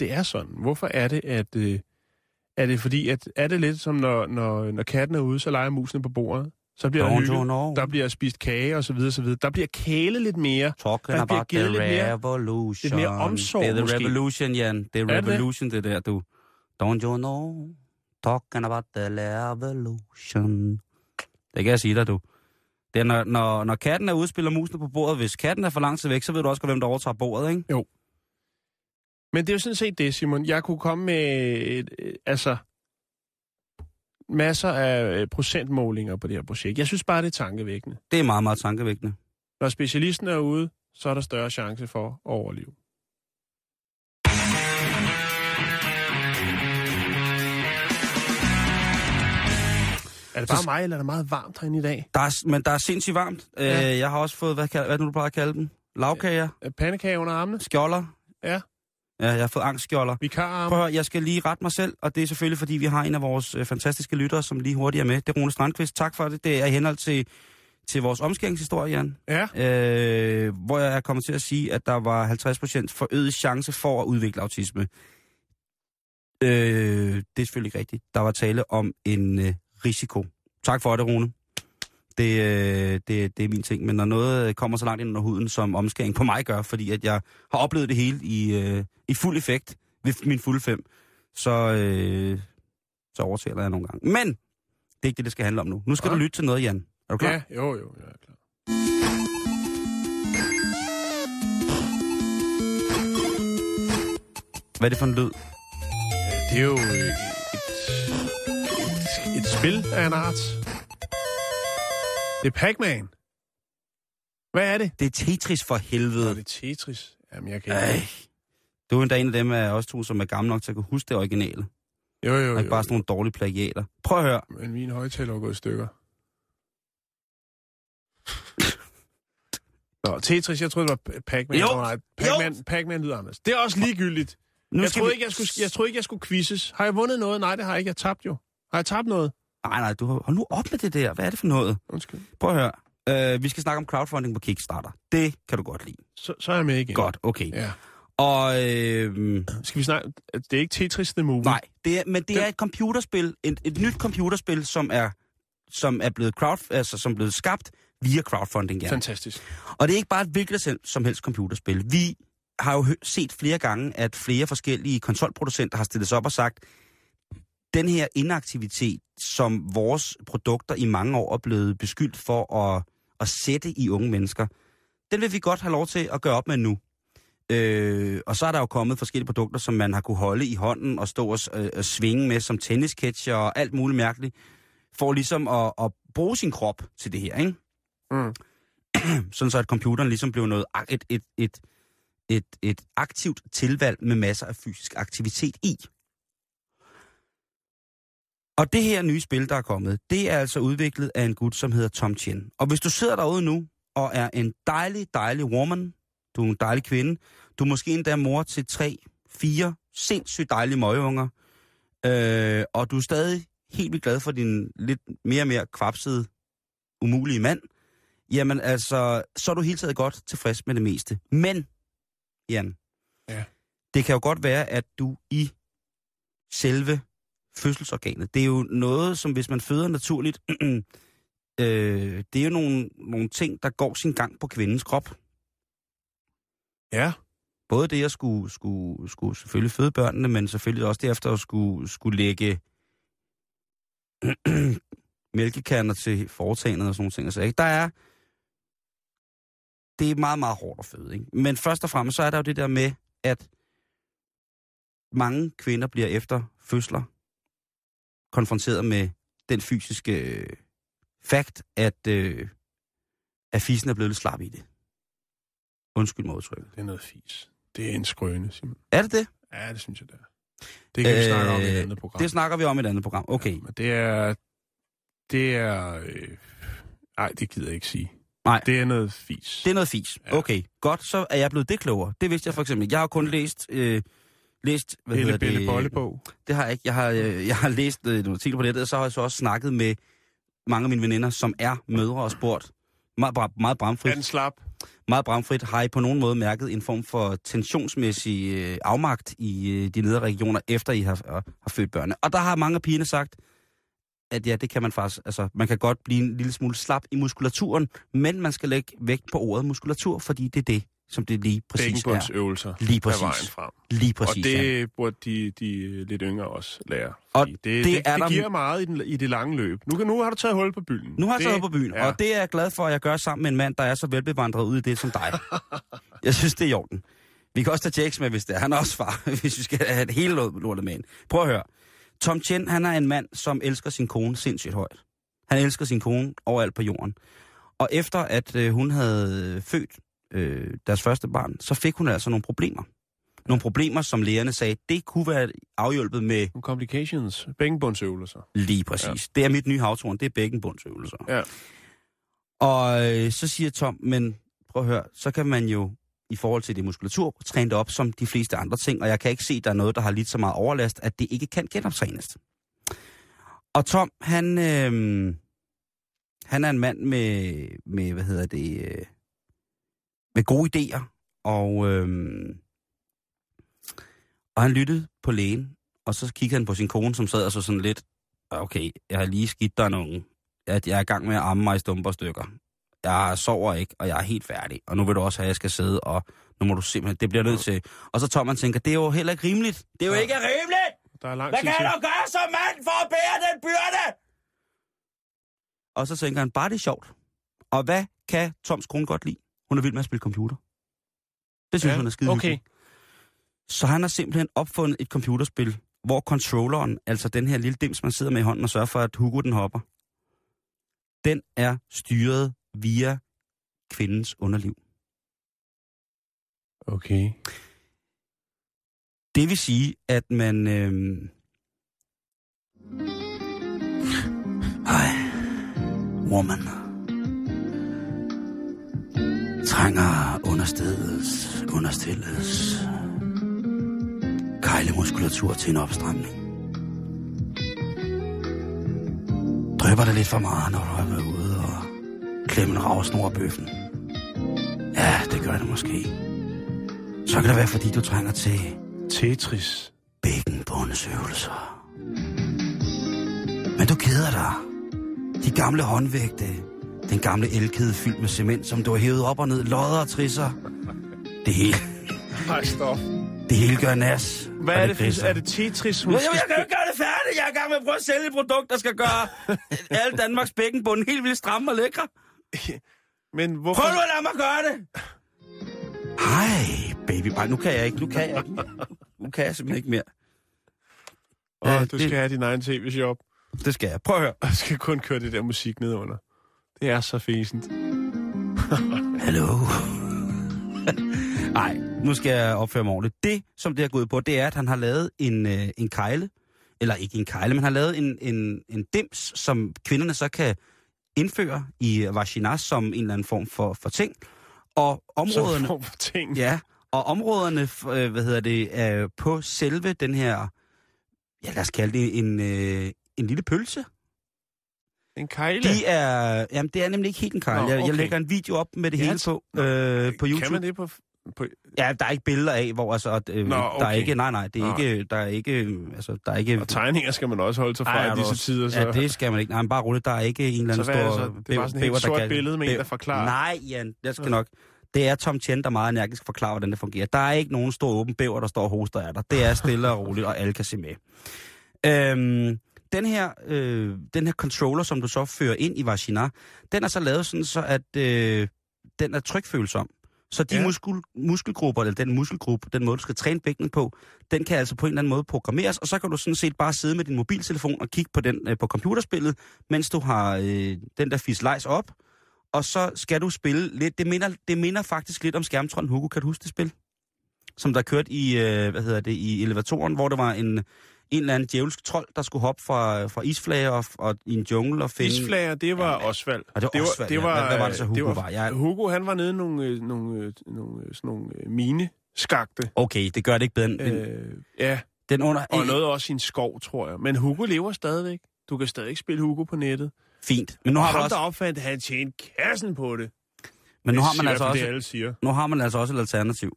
det er sådan? Hvorfor er det, at... Øh, er det fordi, at er det lidt som, når, når, når katten er ude, så leger musene på bordet? Så bliver der, Don't hygget, know? der bliver spist kage og så videre, så videre. Der bliver kælet lidt mere. Talking Der bliver about the givet lidt mere- revolution. lidt mere omsorg, Det er the måske. revolution, Jan. Det er det? revolution, det der, du. Don't you know? Talking about the revolution. Det kan jeg sige dig, du. Det er, når, når, når katten er ude spiller musene på bordet, hvis katten er for lang tid væk, så ved du også godt, hvem der overtager bordet, ikke? Men det er jo sådan set det, Simon. Jeg kunne komme med et, altså, masser af øh, procentmålinger på det her projekt. Jeg synes bare, det er tankevækkende. Det er meget, meget tankevækkende. Når specialisten er ude, så er der større chance for at overleve. Er det bare mig, eller er det meget varmt herinde i dag? Der er, men der er sindssygt varmt. Ja. Øh, jeg har også fået, hvad, hvad det nu, du plejer at kalde dem? Lavkager? Er Pandekage under armene? Skjolder? Ja. Ja, jeg har fået angstskjolder. Vikararme? Prøv at jeg skal lige rette mig selv, og det er selvfølgelig, fordi vi har en af vores øh, fantastiske lyttere, som lige hurtigt er med. Det er Rune Strandqvist. Tak for det. Det er i henhold til, til vores omskæringshistorie, Jan. Ja. Øh, hvor jeg er kommet til at sige, at der var 50% forøget chance for at udvikle autisme. Øh, det er selvfølgelig ikke rigtigt. Der var tale om en øh, risiko. Tak for det, Rune. Det, øh, det, det er min ting. Men når noget kommer så langt ind under huden, som omskæring på mig gør, fordi at jeg har oplevet det hele i, øh, i fuld effekt ved min fulde fem, så, øh, så overtaler jeg nogle gange. Men det er ikke det, det skal handle om nu. Nu skal Ja. du lytte til noget, Jan. Er du klar? Ja, jo, jo, jeg er klar. Hvad er det for en lyd? Det er jo øh, et, et, et spil af en art. Det er Pac-Man. Hvad er det? Det er Tetris for Nå, helvede. det er Tetris. Jamen, jeg kan Ej. ikke. Du er endda en af dem af os to, som er gamle nok til at kunne huske det originale. Jo, jo, Og ikke jo. bare sådan nogle dårlige plagiater. Prøv at høre. Men min højtaler er gået i stykker. [LAUGHS] Nå, Tetris, jeg troede, det var Pac-Man. Jo, Nå, nej, Pac-Man, Pac-Man lyder anders. Det er også ligegyldigt. Nu Jeg troede, vi... ikke, jeg, skulle, jeg troede ikke, jeg skulle quizzes. Har jeg vundet noget? Nej, det har jeg ikke. Jeg tabt jo. Har jeg tabt noget? Nej, nej, du har... hold nu op med det der. Hvad er det for noget? Undskyld. Prøv at høre. Uh, vi skal snakke om crowdfunding på Kickstarter. Det kan du godt lide. Så, så er jeg med igen. Godt, okay. Ja. Og øh, Skal vi snakke? Det er ikke Tetris The Movie. nej, det er, men det Den- er et computerspil, et, et nyt computerspil, som er som er blevet crowd, altså som er blevet skabt via crowdfunding. Ja. Fantastisk. Og det er ikke bare et hvilket som- helst computerspil. Vi har jo set flere gange, at flere forskellige konsolproducenter har stillet sig op og sagt, den her inaktivitet, som vores produkter i mange år er blevet beskyldt for at, at sætte i unge mennesker, den vil vi godt have lov til at gøre op med nu. Øh, og så er der jo kommet forskellige produkter, som man har kunne holde i hånden og stå og, øh, og svinge med, som tennisketcher og alt muligt mærkeligt, for ligesom at, at bruge sin krop til det her, ikke? Mm. [CLEARS THROAT] sådan så at computeren ligesom blev noget, et, et, et, et, et aktivt tilvalg med masser af fysisk aktivitet i. Og det her nye spil, der er kommet, det er altså udviklet af en gut, som hedder Tom Chen. Og hvis du sidder derude nu og er en dejlig, dejlig woman, du er en dejlig kvinde, du er måske endda mor til tre, fire sindssygt dejlige møgeunger, øh, og du er stadig helt vildt glad for din lidt mere og mere kvapsede, umulige mand, Jamen altså, så er du hele taget godt tilfreds med det meste. Men, Jan, Ja. det kan jo godt være, at du i selve fødselsorganet, det er jo noget, som hvis man føder naturligt, [CLEARS THROAT] øh, det er jo nogle, nogle ting, der går sin gang på kvindens krop. Ja. Både det at skulle, skulle, skulle selvfølgelig føde børnene, men selvfølgelig også derefter at skulle, skulle lægge [CLEARS THROAT] mælkekerner til foretagendet og sådan nogle ting. Altså, ikke? Der er det er meget, meget hårdt at føde. Ikke? Men først og fremmest, så er der jo det der med, at mange kvinder bliver efter fødsler konfronteret med den fysiske øh, fakt, at, øh, at fisen er blevet lidt slap i det. Undskyld mig udtrykket. Det er noget fis. Det er en skrøne, Simon. Er det det? Ja, det synes jeg, det er. Det kan øh, vi snakke om i et andet program. Det snakker vi om i et andet program. Okay. Ja, men det er... Det er... Øh, ej, det gider jeg ikke sige. Nej. Det er noget fis. Det er noget fis. Ja. Okay, godt, så er jeg blevet det klogere. Det vidste jeg for eksempel. Jeg har kun læst... Øh, læst hvad Helle hedder Belle det? Bollebog. Det har jeg ikke. Jeg har, øh, jeg har læst øh, nogle artikler på nettet, og så har jeg så også snakket med mange af mine veninder, som er mødre og spurgt. Meget, meget Er bramfrit. den slap? Meget bramfrit. Har I på nogen måde mærket en form for tensionsmæssig øh, afmagt i øh, de nedre regioner, efter I har, har, har født børnene? Og der har mange af pigerne sagt, at ja, det kan man faktisk. Altså, man kan godt blive en lille smule slap i muskulaturen, men man skal lægge vægt på ordet muskulatur, fordi det er det, som det lige præcis er. Bækkenbundsøvelser. Lige er præcis. vejen frem. Lige præcis, og ja. det burde de, de lidt yngre også lære. Og det, det det, er det, der- giver meget i, den, i det lange løb. Nu, kan- nu har du taget hul på byen. Nu har jeg det, taget på byen, ja. ja. og det er jeg glad for, at jeg gør sammen med en mand, der er så velbevandret ude i det som dig. [LAUGHS] jeg synes, det er i orden. Vi kan også tage Jakes med, hvis det er. Han er også far, [LAUGHS] hvis vi skal have det hele lort- lortet med ind. Prøv at høre. Tom Chen, han er en mand, som elsker sin kone sindssygt højt. Han elsker sin kone overalt på jorden. Og efter at øh, hun havde født øh, deres første barn, så fik hun altså nogle problemer. Nogle problemer, som lægerne sagde, det kunne være afhjulpet med Nogle complications. Bækkenbundsøvelser. Lige præcis. Ja. Det er mit nye havtorn, det er bækkenbundsøvelser. Ja. Og øh, så siger Tom, men prøv at høre, så kan man jo i forhold til det muskulatur træne det op som de fleste andre ting, og jeg kan ikke se, at der er noget, der har lidt så meget overlast, at det ikke kan genoptrænes. Og Tom, han, øh, han er en mand med, med hvad hedder det, øh, med gode idéer, og, øh, og han lyttede på lægen, og så kiggede han på sin kone, som sad og så sådan lidt, okay, jeg har lige skidt dig en unge, at jeg er i gang med at amme mig i stumper stykker. Jeg sover ikke, og jeg er helt færdig. Og nu vil du også have, at jeg skal sidde, og nu må du simpelthen, det bliver nødt til. Og så Tom, man tænker, det er jo heller ikke rimeligt. Det er jo Ja. ikke rimeligt! Der er lang Hvad kan til. du gøre som mand for at bære den byrde? Og så tænker han, bare det er sjovt. Og hvad kan Toms kone godt lide? Hun er vild med at spille computer. Det synes Ja, hun er skide okay. Så han har simpelthen opfundet et computerspil, hvor controlleren, altså den her lille dims, man sidder med i hånden og sørger for, at Hugo den hopper, den er styret via kvindens underliv. Okay. Det vil sige, at man... Øh... Hej, woman. Trænger understedes, understilles kejlemuskulatur til en opstramning. Drøber det lidt for meget, når du er ude og klemme en ravsnor af bøffen? Ja, det gør det måske. Så kan det være, fordi du trænger til Tetris. bækkenbundsøvelser. Men du keder dig. De gamle håndvægte, den gamle elkæde fyldt med cement, som du har hævet op og ned, lodder og trisser. Det hele, Nej, stop. det hele gør nas. Hvad er det for... Er det Tetris, hun skal jeg kan jo spille? ikke gøre det færdigt. Jeg er i gang med at prøve at sælge et produkt, der skal gøre [LAUGHS] alle Danmarks bækkenbund helt vildt stramme og lækre. [LAUGHS] Men hvorfor... Prøv nu at lade mig gøre det. Hej, baby. Ej, nu kan jeg ikke. Nu kan jeg ikke. Nu kan jeg simpelthen ikke mere. Åh, Ja, du det- skal have din egen tv-shop. Det skal jeg. Prøv at høre. Og skal kun køre det der musik ned under. Det er så fæsent. [LAUGHS] Hallo? [LAUGHS] Nej, nu skal jeg opføre mig ordentligt. Det, som det har gået på, det er, at han har lavet en, øh, en kejle, eller ikke en kejle, men han har lavet en, en, en dims, som kvinderne så kan indføre i vagina som en eller anden form for, for ting. Og Som områderne, form for ting. ja, og områderne, øh, hvad hedder det, er på selve den her, ja lad os kalde det en, øh, en lille pølse. En kejle. De er, jamen det er nemlig ikke helt en kejle. Nå, Jeg, jeg okay. lægger en video op med det Ja, hele på, øh, på YouTube. Kan man det på... på Ja, der er ikke billeder af, hvor altså, øh, Nå, der er okay. ikke, nej, nej, det er Nå. ikke, der er ikke, altså, der er ikke... og tegninger skal man også holde sig fra i disse også- tider. Så. Ja, det skal man ikke. Nej, men bare roligt, der er ikke en eller anden Så det stor... så? Det er bare sådan et helt sort billede med en, der forklarer? Nej, Jan, jeg skal nok. Det er Tom Chen, der meget energisk forklarer, hvordan det fungerer. Der er ikke nogen stor åben bæver, der står og hoster af dig. Det er stille og roligt, og alle kan se med. Øhm, den her, øh, den her controller, som du så fører ind i vagina, den er så lavet sådan, så at øh, den er trykfølsom. Så de Ja. muskel, muskelgrupper, eller den muskelgruppe, den måde, du skal træne bækkenet på, den kan altså på en eller anden måde programmeres, og så kan du sådan set bare sidde med din mobiltelefon og kigge på den øh, på computerspillet, mens du har øh, den der fislejs op, og så skal du spille lidt, det minder, det minder faktisk lidt om skærmtrollen Hugo, kan du huske det spil? Som der kørte i, øh, hvad hedder det, i elevatoren, hvor der var en, en eller anden djævelsk trold, der skulle hoppe fra, fra isflager og, og i en jungle og finde... Isflager, det var Osvald. Og det var Osvald, ja. Hvad- hvad var det så, Hugo var? Jeg- Hugo, han var nede i nogle, øh, nogle, øh, nogle, øh, sådan nogle øh, mineskagte. Okay, det gør det ikke bedre end... Øh, ja, den under... og noget også i en skov, tror jeg. Men Hugo lever stadigvæk. Du kan stadig spille Hugo på nettet. Fint. Men nu Og har, ham, du også, der opfandt, han tjente kassen på det. men nu Det har man altså også, det, nu har man altså også et alternativ.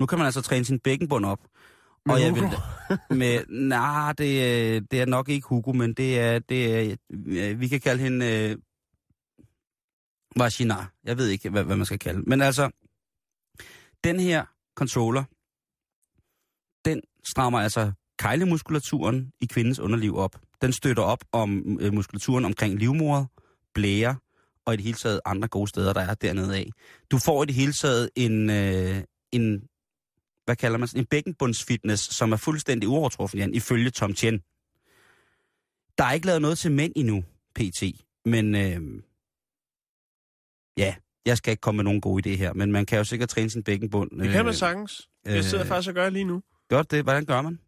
Nu kan man altså træne sin bækkenbund op. Med og jeg Hugo? vil med nej, det, er- det er nok ikke Hugo, men det er det er, øh, vi kan kalde hende øh, Vagina. Jeg ved ikke hvad, hvad man skal kalde. Men altså den her controller den strammer altså kejlemuskulaturen i kvindens underliv op. Den støtter op om øh, muskulaturen omkring livmoder, blære og i det hele taget andre gode steder, der er dernede af. Du får i det hele taget en, øh, en hvad kalder man sådan, en bækkenbundsfitness, som er fuldstændig uovertruffen, Jan, ifølge Tom Chen. Der er ikke lavet noget til mænd endnu, PT, men øh, ja, jeg skal ikke komme med nogen gode idéer her, men man kan jo sikkert træne sin bækkenbund. Det kan man sagtens. Jeg sidder øh, faktisk og gør lige nu. Godt det, hvordan gør man?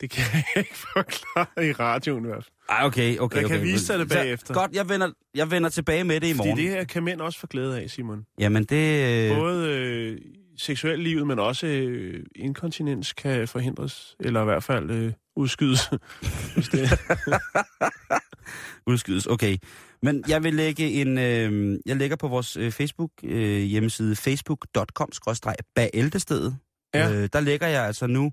Det kan jeg [LAUGHS] ikke forklare i radioen i hvert fald. Ej, okay, okay. Jeg kan okay. vise dig det Så- bagefter. Godt, jeg vender, jeg vender tilbage med det i Fordi morgen. det her kan mænd også få glæde af, Simon. Jamen det... Øh, Både øh, seksuelt livet, men også øh, inkontinens kan forhindres, eller i hvert fald øh, udskydes. [LAUGHS] [LAUGHS] udskydes, okay. Men jeg vil lægge en... Øh, jeg lægger på vores øh, Facebook øh, hjemmeside facebook.com bæltestedet. Ja. Øh, der lægger jeg altså nu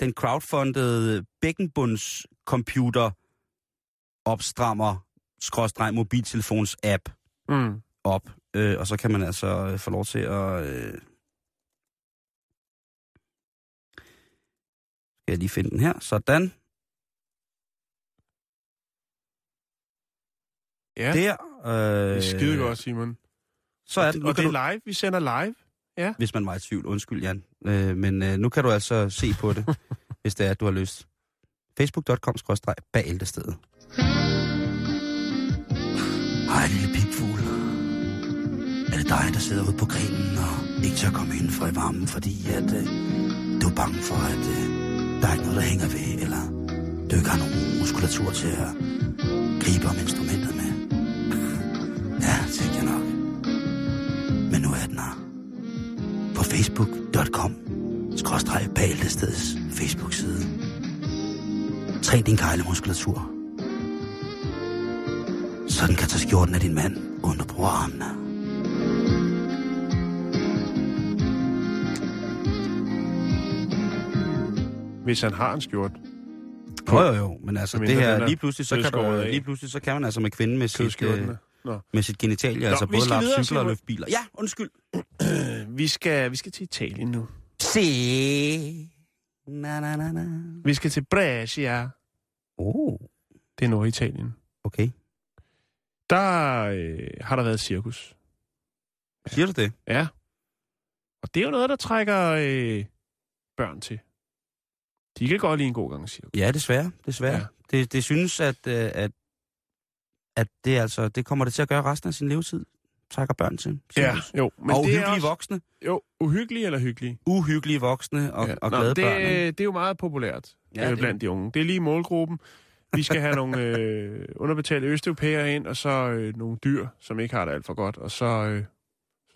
den crowdfundede bækkenbunds computer opstrammer skråstreg mobiltelefons app mm. op. Øh, og så kan man altså øh, få lov til at... Øh... Skal jeg lige finde den her? Sådan. Ja, Der. Øh, det er skide godt, Simon. Så er den. Nu og det du, er live. Vi sender live. hvis man var i tvivl. Undskyld, Jan. Øh, men øh, nu kan du altså se på det, [LAUGHS] hvis det er, at du har lyst. Facebook.com-bagæltestedet. Hej, lille pigfugl. Er det dig, der sidder ude på grenen og ikke tør komme ind for i varmen, fordi at, øh, du er bange for, at øh, der er ikke noget, der hænger ved, eller du ikke har nogen muskulatur til at gribe om instrumentet med? [LAUGHS] Ja, tænkte jeg nok. Men nu er den her på facebook.com skråstreg bagelsestedets Facebook-side. Træn din kejlemuskulatur. Så den kan tage skjorten af din mand, uden du bruger armene. Hvis han har en skjort. Jo, jo, jo, men altså Så det her, er lige pludselig, så kan, du, lige pludselig, så kan man altså med kvinden med sit, øh, med sit genitalie, Nå, altså både lave cykler og løfte biler. Ja, undskyld. [CLEARS THROAT] Vi skal, vi skal til Italien nu. Se. Na, na, na, na. Vi skal til Brescia. Oh, Det er Norditalien. okay. Der øh, har der været cirkus. Siger du det? Ja. Og det er jo noget, der trækker øh, børn til. De kan godt lide en god gang cirkus. Ja, desværre. desværre. Ja. Ja. Det, det synes, at, øh, at, at det, altså, det kommer det til at gøre resten af sin levetid. Trækker børn til. cirkus. jo. Men og det er uhyggelige også, voksne. Jo, uhyggelige eller hyggelige? Uhyggelige voksne og, ja. og Nå, glade det, børn. ikke? det er jo meget populært Ja, ja, det- blandt de unge. Det er lige målgruppen. Vi skal have nogle øh, underbetalte østeuropæere ind, og så øh, nogle dyr, som ikke har det alt for godt. Og så, øh,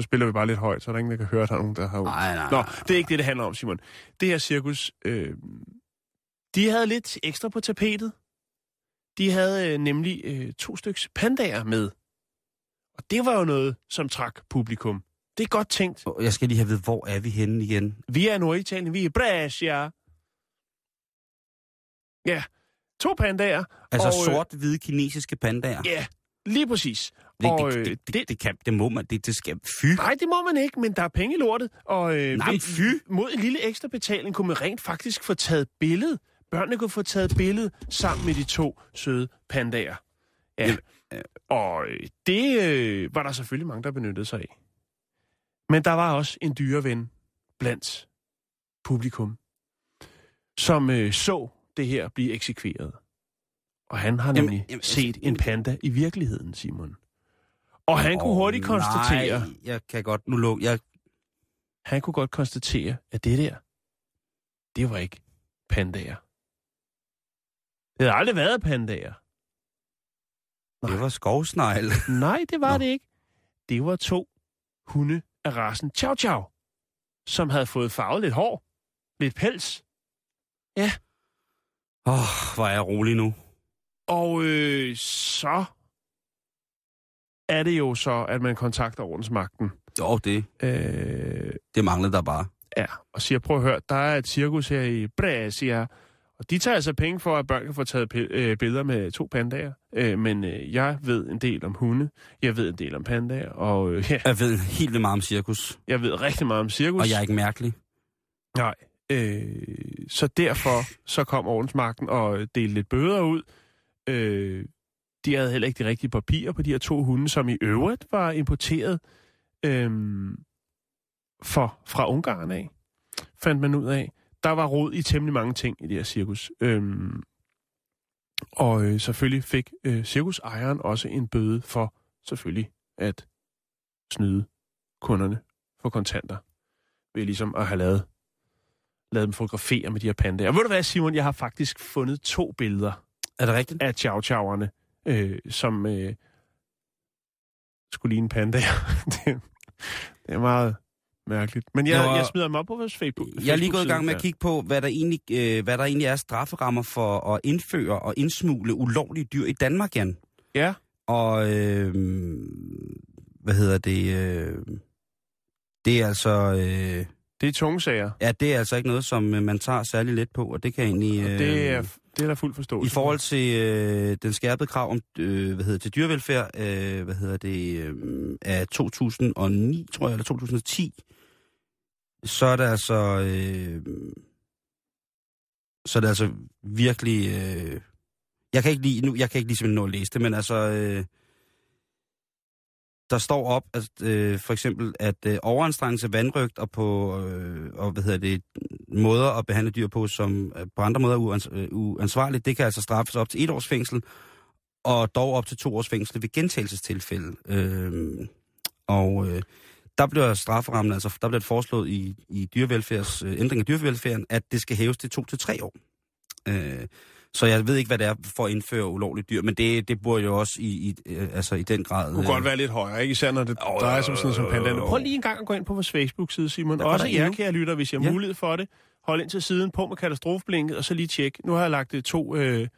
så spiller vi bare lidt højt, så er der ingen, der kan høre, at der er nogen, der har. Nej, nej, Nå, nej. det er ikke det, det handler om, Simon. Det her cirkus, øh, de havde lidt ekstra på tapetet. De havde øh, nemlig øh, to styks pandager med. Og det var jo noget, som trak publikum. Det er godt tænkt. Jeg skal lige have ved, hvor er vi henne igen? Vi er i Norditalien, vi er i Brescia. Ja, to pandager. Altså Og, øh, sort-hvide kinesiske pandager. Ja, lige præcis. Det, og, det, øh, det, det, det, kan, det må man, det, det skal, fy. Nej, det må man ikke, men der er penge i lortet. Og øh, Nej, ved- fy. mod en lille ekstra betaling kunne man rent faktisk få taget billede. Børnene kunne få taget billede sammen med de to søde pandager. Ja. Jamen, Og øh, det øh, var der selvfølgelig mange, der benyttede sig af. Men der var også en dyreven blandt publikum, som øh, så det her blive eksekveret. Og han har Jamen, nemlig jamen, set altså, en panda i virkeligheden, Simon. Og han kunne Åh, hurtigt konstatere, Nej, jeg kan godt nu lukke. Jeg, han kunne godt konstatere, at det der, det var ikke pandager. Det havde aldrig været pandager. det var skovsnegl. [LAUGHS] Nej, det var Nå. det ikke. Det var to hunde af rasen Chow Chow, som havde fået farvet lidt hår, lidt pels. Åh, oh, hvor er jeg rolig nu. Og øh, så er det jo så, at man kontakter ordensmagten. Jo, det, Øh, det manglede der bare. ja, og siger, prøv at høre, der er et cirkus her i Brescia, og de tager altså penge for, at børn kan få taget øh, billeder med to pandager. Øh, men øh, jeg ved en del om hunde, jeg ved en del om pandager, og øh, [LAUGHS] ja, Jeg ved helt vildt meget om cirkus, jeg ved rigtig meget om cirkus. og jeg er ikke mærkelig. Nej. Øh, så derfor så kom ordensmagten og delte lidt bøder ud. Øh, de havde heller ikke de rigtige papirer på de her to hunde, som i øvrigt var importeret øh, for, fra Ungarn af, fandt man ud af. Der var rod i temmelig mange ting i det her cirkus. Øh, og øh, selvfølgelig fik øh, cirkusejeren også en bøde for selvfølgelig at snyde kunderne for kontanter. Ved ligesom at have lavet lavet dem fotografere med de her pandaer. Og ved du hvad, Simon? Jeg har faktisk fundet to billeder er det rigtigt? af chow chowerne, øh, som øh, skulle ligne pandaer. [LAUGHS] det, det er meget mærkeligt. Men jeg, og- jeg smider dem op på vores Facebook. Jeg er lige gået i gang med at kigge på, hvad der egentlig, øh, hvad der egentlig er strafferammer for at indføre og indsmugle ulovlige dyr i Danmark, Jan. Ja, Og øh, hvad hedder det? Øh, det er altså... Øh, det er tunge sager. ja, det er altså ikke noget, som øh, man tager særlig let på, og det kan egentlig... Øh, Det er, det er der fuld I forståelse forhold til øh, den skærpede krav om, øh, hvad hedder det, til dyrevelfærd, øh, hvad hedder det, øh, af 2009, tror jeg, eller 2010, så er det altså, øh, så er det altså virkelig, øh, jeg kan ikke lige, nu, jeg kan ikke lige simpelthen nå at læse det, men altså, øh, der står op, at øh, for eksempel, at øh, overanstrengelse, vandrygt og på, øh, og hvad hedder det, måder at behandle dyr på, som øh, på andre måder er uans, øh, uansvarligt, det kan altså straffes op til et års fængsel, og dog op til to års fængsel ved gentagelsestilfælde. Øh, og øh, der bliver strafferammen, altså der bliver det foreslået i, i dyrevelfærds, øh, ændring af dyrevelfærden, at det skal hæves til to til tre år. Øh, så jeg ved ikke, hvad det er for at indføre ulovligt dyr, men det, det burde jo også i, i, øh, altså i den grad... Det kunne godt være lidt højere, ikke? Især når det Jo, drejer sig om sådan noget som jo. Prøv lige en gang at gå ind på vores Facebook-side, Simon. Der Også jer, kære lytter, hvis I har Ja. mulighed for det. Hold ind til siden på med katastrofeblinket, og så lige tjek. Nu har jeg lagt øh, to øh,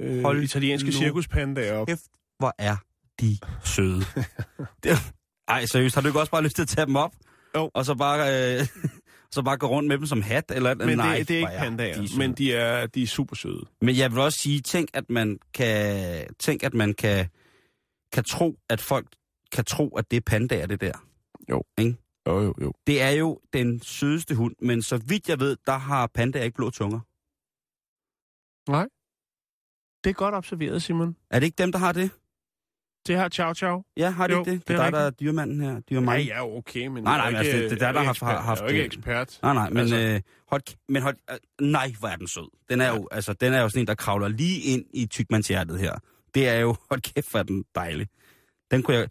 øh, Hold italienske cirkuspandaer op. Kæft, hvor er de søde. [LAUGHS] det, ej, seriøst, har du ikke også bare lyst til at tage dem op? Jo. Og så bare, øh, så bare gå rundt med dem som hat? Eller, Men nej, det, det er ikke pandaer, de søde. men de er, de er super søde. Men jeg vil også sige, tænk at man kan, tænk, at man kan, kan tro, at folk kan tro, at det er pandaer, det der. Jo, jo, jo. Det er jo den sødeste hund, men så vidt jeg ved, der har pandaer ikke blå tunger. Det er godt observeret, Simon. Er det ikke dem, der har det? Det har Chow Chow. Ja, har det Jo, det? det Det er dig, der er dyrmanden her. Ja, Dyrmanden. ja, okay, men Nej, nej, men altså, det- det er der, der har- ekspert. haft, Jeg er jo ikke øh, ekspert. Nej, nej, men, Altså- øh, hold, men hold, øh, nej, hvor er den sød. Den er, jo, altså, den er jo sådan en, der kravler lige ind i tykmandshjertet her. Det er jo, [LAUGHS] hold kæft, hvor er den dejlig. Den kunne jeg...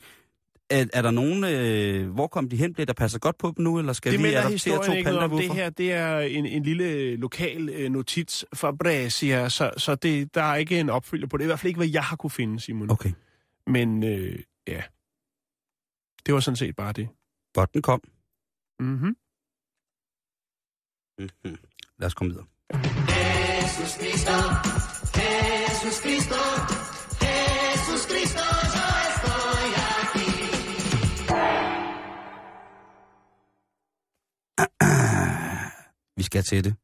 Er, er der nogen, øh, hvor kom de hen? Bliver der passer godt på dem nu, eller skal det vi adoptere to noget om. Det her det er en, en lille lokal øh, notits fra Brescia, så, så det, der er ikke en opfølger på det. I hvert fald ikke, hvad jeg har kunne finde, Simon. Okay, Men øh, ja, det var sådan set bare det. godt den kom. Mm-hmm. Mm-hmm. [LAUGHS] Lad os komme videre. [CLEARS THROAT] Vi skal til det.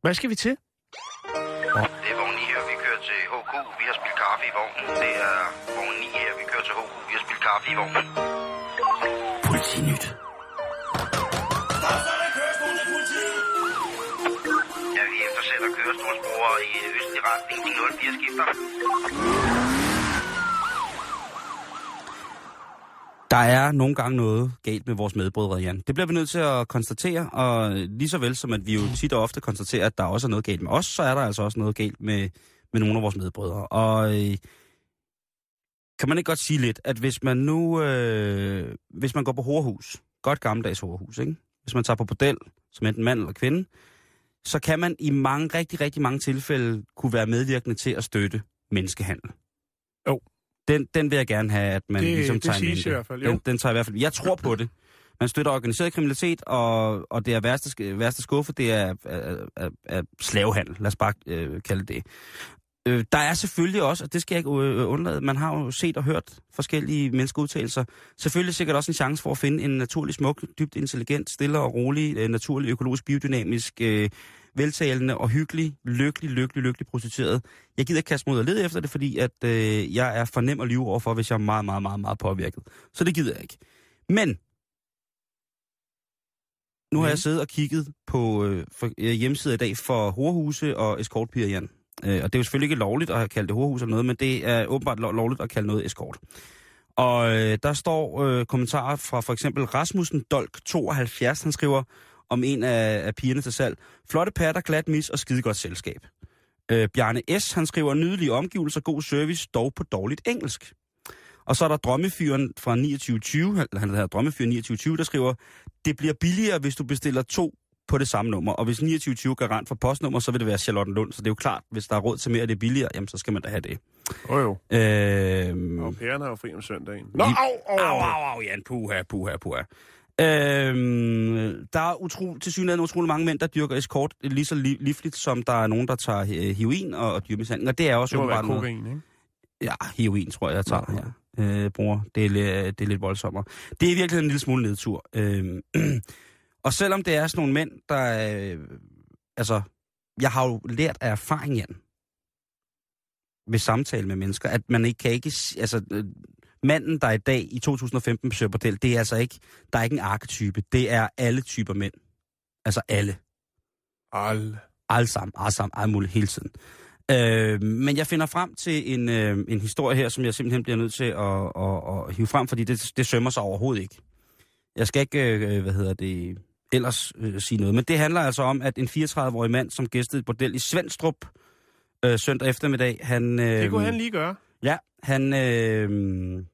Hvad skal vi til? Det Vi har spillet kaffe i vognen. Politinyt. Ja, vi eftersætter kørestolsbrugere i østlig retning til 04 skifter. Der er nogle gange noget galt med vores medbrødre, Jan. Det bliver vi nødt til at konstatere, og lige så vel som at vi jo tit og ofte konstaterer, at der også er noget galt med os, så er der altså også noget galt med, med nogle af vores medbrødre. Og øh, kan man ikke godt sige lidt, at hvis man nu, øh, hvis man går på horehus, godt gammeldags horehus, ikke? hvis man tager på bordel, som enten mand eller kvinde, så kan man i mange, rigtig, rigtig mange tilfælde kunne være medvirkende til at støtte menneskehandel. Jo. Den, den vil jeg gerne have, at man Det- ligesom det tager en siges i hvert fald, jo. Den, den tager i hvert fald. Jeg tror på det. Man støtter organiseret kriminalitet, og, og det er værste, værste skuffe, det er, er, er, er slavehandel. Lad os bare øh, kalde det. Øh, der er selvfølgelig også, og det skal jeg ikke øh, undlade, man har jo set og hørt forskellige menneskeudtalelser, selvfølgelig sikkert også en chance for at finde en naturlig smuk, dybt intelligent, stille og rolig, øh, naturlig, økologisk, biodynamisk, øh, veltalende og hyggelig, lykkelig, lykkelig, lykkelig prostitueret. Jeg gider ikke kaste ud og lede efter det, fordi at øh, jeg er for nem at lyve overfor, hvis jeg er meget, meget, meget, meget påvirket. Så det gider jeg ikke. Men, nu har jeg siddet og kigget på øh, for, øh, hjemmesider i dag for horehuse og escortpiger, Jan. Øh, og det er jo selvfølgelig ikke lovligt at kalde det horehus eller noget, men det er åbenbart lovligt at kalde noget escort. Og øh, der står øh, kommentarer fra for eksempel Rasmussen Dolk 72, han skriver om en af, af pigerne til salg. Flotte patter, glat mis og skidegodt selskab. Øh, Bjarne S. han skriver nydelige omgivelser, god service, dog på dårligt engelsk. Og så er der drømmefyren fra 2920, han hedder drømmefyren 2920, der skriver, det bliver billigere, hvis du bestiller to på det samme nummer. Og hvis 2920 er garant for postnummer, så vil det være Charlotte Lund. Så det er jo klart, hvis der er råd til mere, og det er billigere, jamen så skal man da have det. Jo jo. Øh, Og pæren har jo fri om søndagen. Nå, au, au, Au, au, au, Jan, puha, puha, puha. Øhm, der er utro, til synligheden utrolig mange mænd, der dyrker eskort lige så li- livligt, som der er nogen, der tager øh, heroin og, og dyrmishandling. Og det er også Det må være noget. ikke? Ja, heroin tror jeg, jeg tager her. Øh, bror, det er, det er lidt voldsommere. Det er i virkeligheden en lille smule nedtur. Øhm, [CLEARS THROAT] og selvom det er sådan nogle mænd, der... Øh, altså, jeg har jo lært af erfaring, Jan, ved samtale med mennesker, at man ikke kan ikke... Altså, øh, manden, der i dag i 2015 besøger bordel, det er altså ikke... Der er ikke en arketype. Det er alle typer mænd. Altså alle. Al. Alle sammen, alle sammen, alle muligt hele tiden. Øh, men jeg finder frem til en, øh, en historie her, som jeg simpelthen bliver nødt til at, at, at hive frem, fordi det, det sømmer sig overhovedet ikke. Jeg skal ikke, øh, hvad hedder det, ellers øh, sige noget, men det handler altså om, at en 34-årig mand, som gæstede et bordel i Svendstrup øh, søndag eftermiddag, han... Øh, Det kunne han lige gøre. Ja, han... Øh,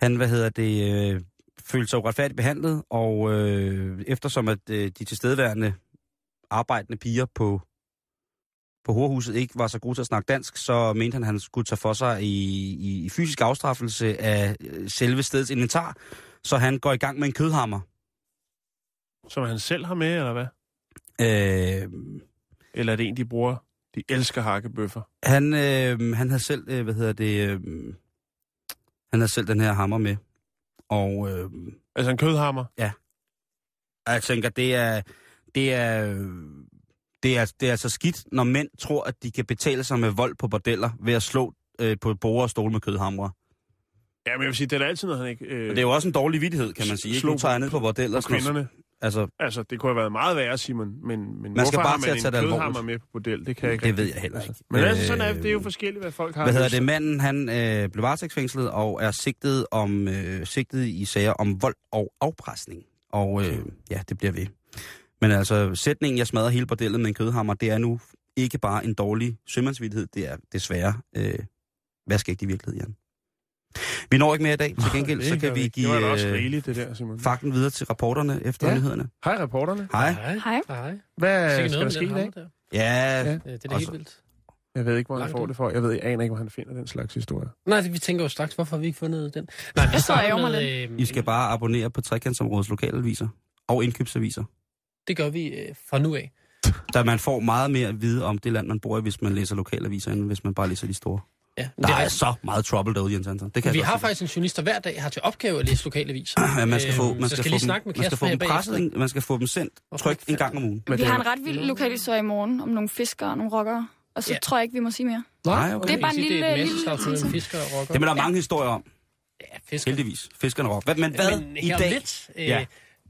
han, hvad hedder det, øh, følte sig uretfærdigt behandlet, og øh, eftersom at øh, de tilstedeværende arbejdende piger på, på horhuset ikke var så gode til at snakke dansk, så mente han, at han skulle tage for sig i, i, i fysisk afstraffelse af øh, selve stedets inventar, så han går i gang med en kødhammer. Som han selv har med, eller hvad? Øh, Eller er det en, de bruger? De elsker hakkebøffer. han, øh, han havde selv, øh, hvad hedder det, øh, han havde selv den her hammer med, og... Øh, Altså en kødhammer. Og jeg tænker, det er, det er, det er, det er altså skidt, når mænd tror, at de kan betale sig med vold på bordeller ved at slå øh, på bord og stole med kødhamre. Ja, men jeg vil sige, det er altid, når han ikke... Øh, Og det er jo også en dårlig vittighed, kan man sige. Ikke? Nu tager jeg på- ned på bordeller. på kvinderne. Altså, Altså, det kunne have været meget værre, Simon. Men, men Man skal bare har til man at tage en kødhammer med på bordel? Det kan jeg ikke det ved jeg heller ikke. Men altså, sådan er Øh, det er jo forskelligt, hvad folk har. Hvad hedder det? til. Manden, han øh, blev varetægtsfængslet og er sigtet, om, øh, sigtet i sager om vold og afpresning. Og øh, ja, det bliver ved. Men altså, sætningen, jeg smadrer hele bordellet med en kødhammer, det er nu ikke bare en dårlig sømandsvittighed, det er desværre øh, vaskægt i virkeligheden. Vi når ikke mere i dag. Til gengæld, så kan vi. Det give også øh, rigeligt, det der, Simon. fakten videre til reporterne efter Ja. nyhederne. Hej, reporterne. Hej. Hej. Hej. Hvad skal der ske i dag? der. Ja, Ja. Det er da helt vildt. Jeg ved ikke, hvor han får det fra. Jeg ved, jeg aner ikke, hvor han finder den slags historie. Nej, vi tænker jo straks, hvorfor har vi ikke fundet den? Nej, vi starter med, øh, I skal bare abonnere på trekantsområdets lokalaviser og indkøbsaviser. Det gør vi øh, fra nu af. Da man får meget mere at vide om det land, man bor i, hvis man læser lokalaviser, end hvis man bare læser de store. Ja, Der det er er så meget trouble derude, Jens Hansen. Det kan Vi har sige. faktisk en journalist, der hver dag har til opgave at læse lokalaviser. [CLEARS THROAT] Ja, man skal få, Øhm, man skal, skal få dem, snakke med man skal få dem presset, man skal få dem sendt ikke en gang om ugen. Vi det har en ret vild lokalhistorie i morgen om nogle fiskere og nogle rockere. Og så Ja. tror jeg ikke, vi må sige mere. Nej, okay. Det er bare en lille- Det er et lille masseslagsmål fiskere og rockere. Det er der mange historier om, Ja, fiskere. heldigvis. Fiskerne rock. Hvad- Men hvad Men i dag? Lidt, øh, Ja.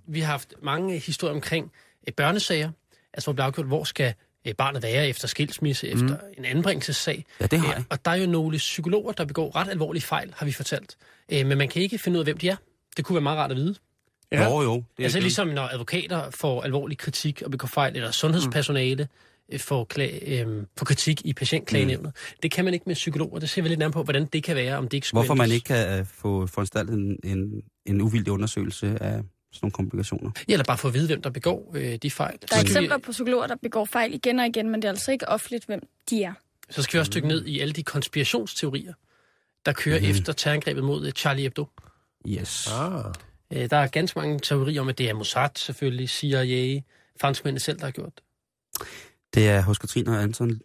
Vi har haft mange historier omkring øh, børnesager. Altså, hvor bliver afgjort, hvor skal øh, barnet være efter skilsmisse, mm. efter en anbringelsessag. Ja, det har jeg. Øh, Og der er jo nogle psykologer, der begår ret alvorlige fejl, har vi fortalt. Øh, Men man kan ikke finde ud af, hvem de er. Det kunne være meget rart at vide. Ja. Jo, jo. Det er Altså ikke- ligesom når advokater får alvorlig kritik og begår fejl, eller sundhedspersonale mm. får, kla- øh, får kritik i patientklagenævnet. Mm. Det kan man ikke med psykologer. Det ser vi lidt nærmere på, hvordan det kan være, om det ikke skulle Hvorfor man ikke kan øh, få foranstaltet en, en, en uvildig undersøgelse af sådan nogle komplikationer. Ja, Eller bare få at vide, hvem der begår øh, de fejl. Der er eksempler på psykologer, der begår fejl igen og igen, men det er altså ikke offentligt, hvem de er. så skal vi også dykke ned i alle de konspirationsteorier, der kører mm. efter terrorangrebet mod øh, Charlie Hebdo. Yes. Ah. Øh, Der er ganske mange teorier om, at det er Mossad selvfølgelig, CIA, franskmændene selv, der har gjort det. Det er hos Katrine og Anton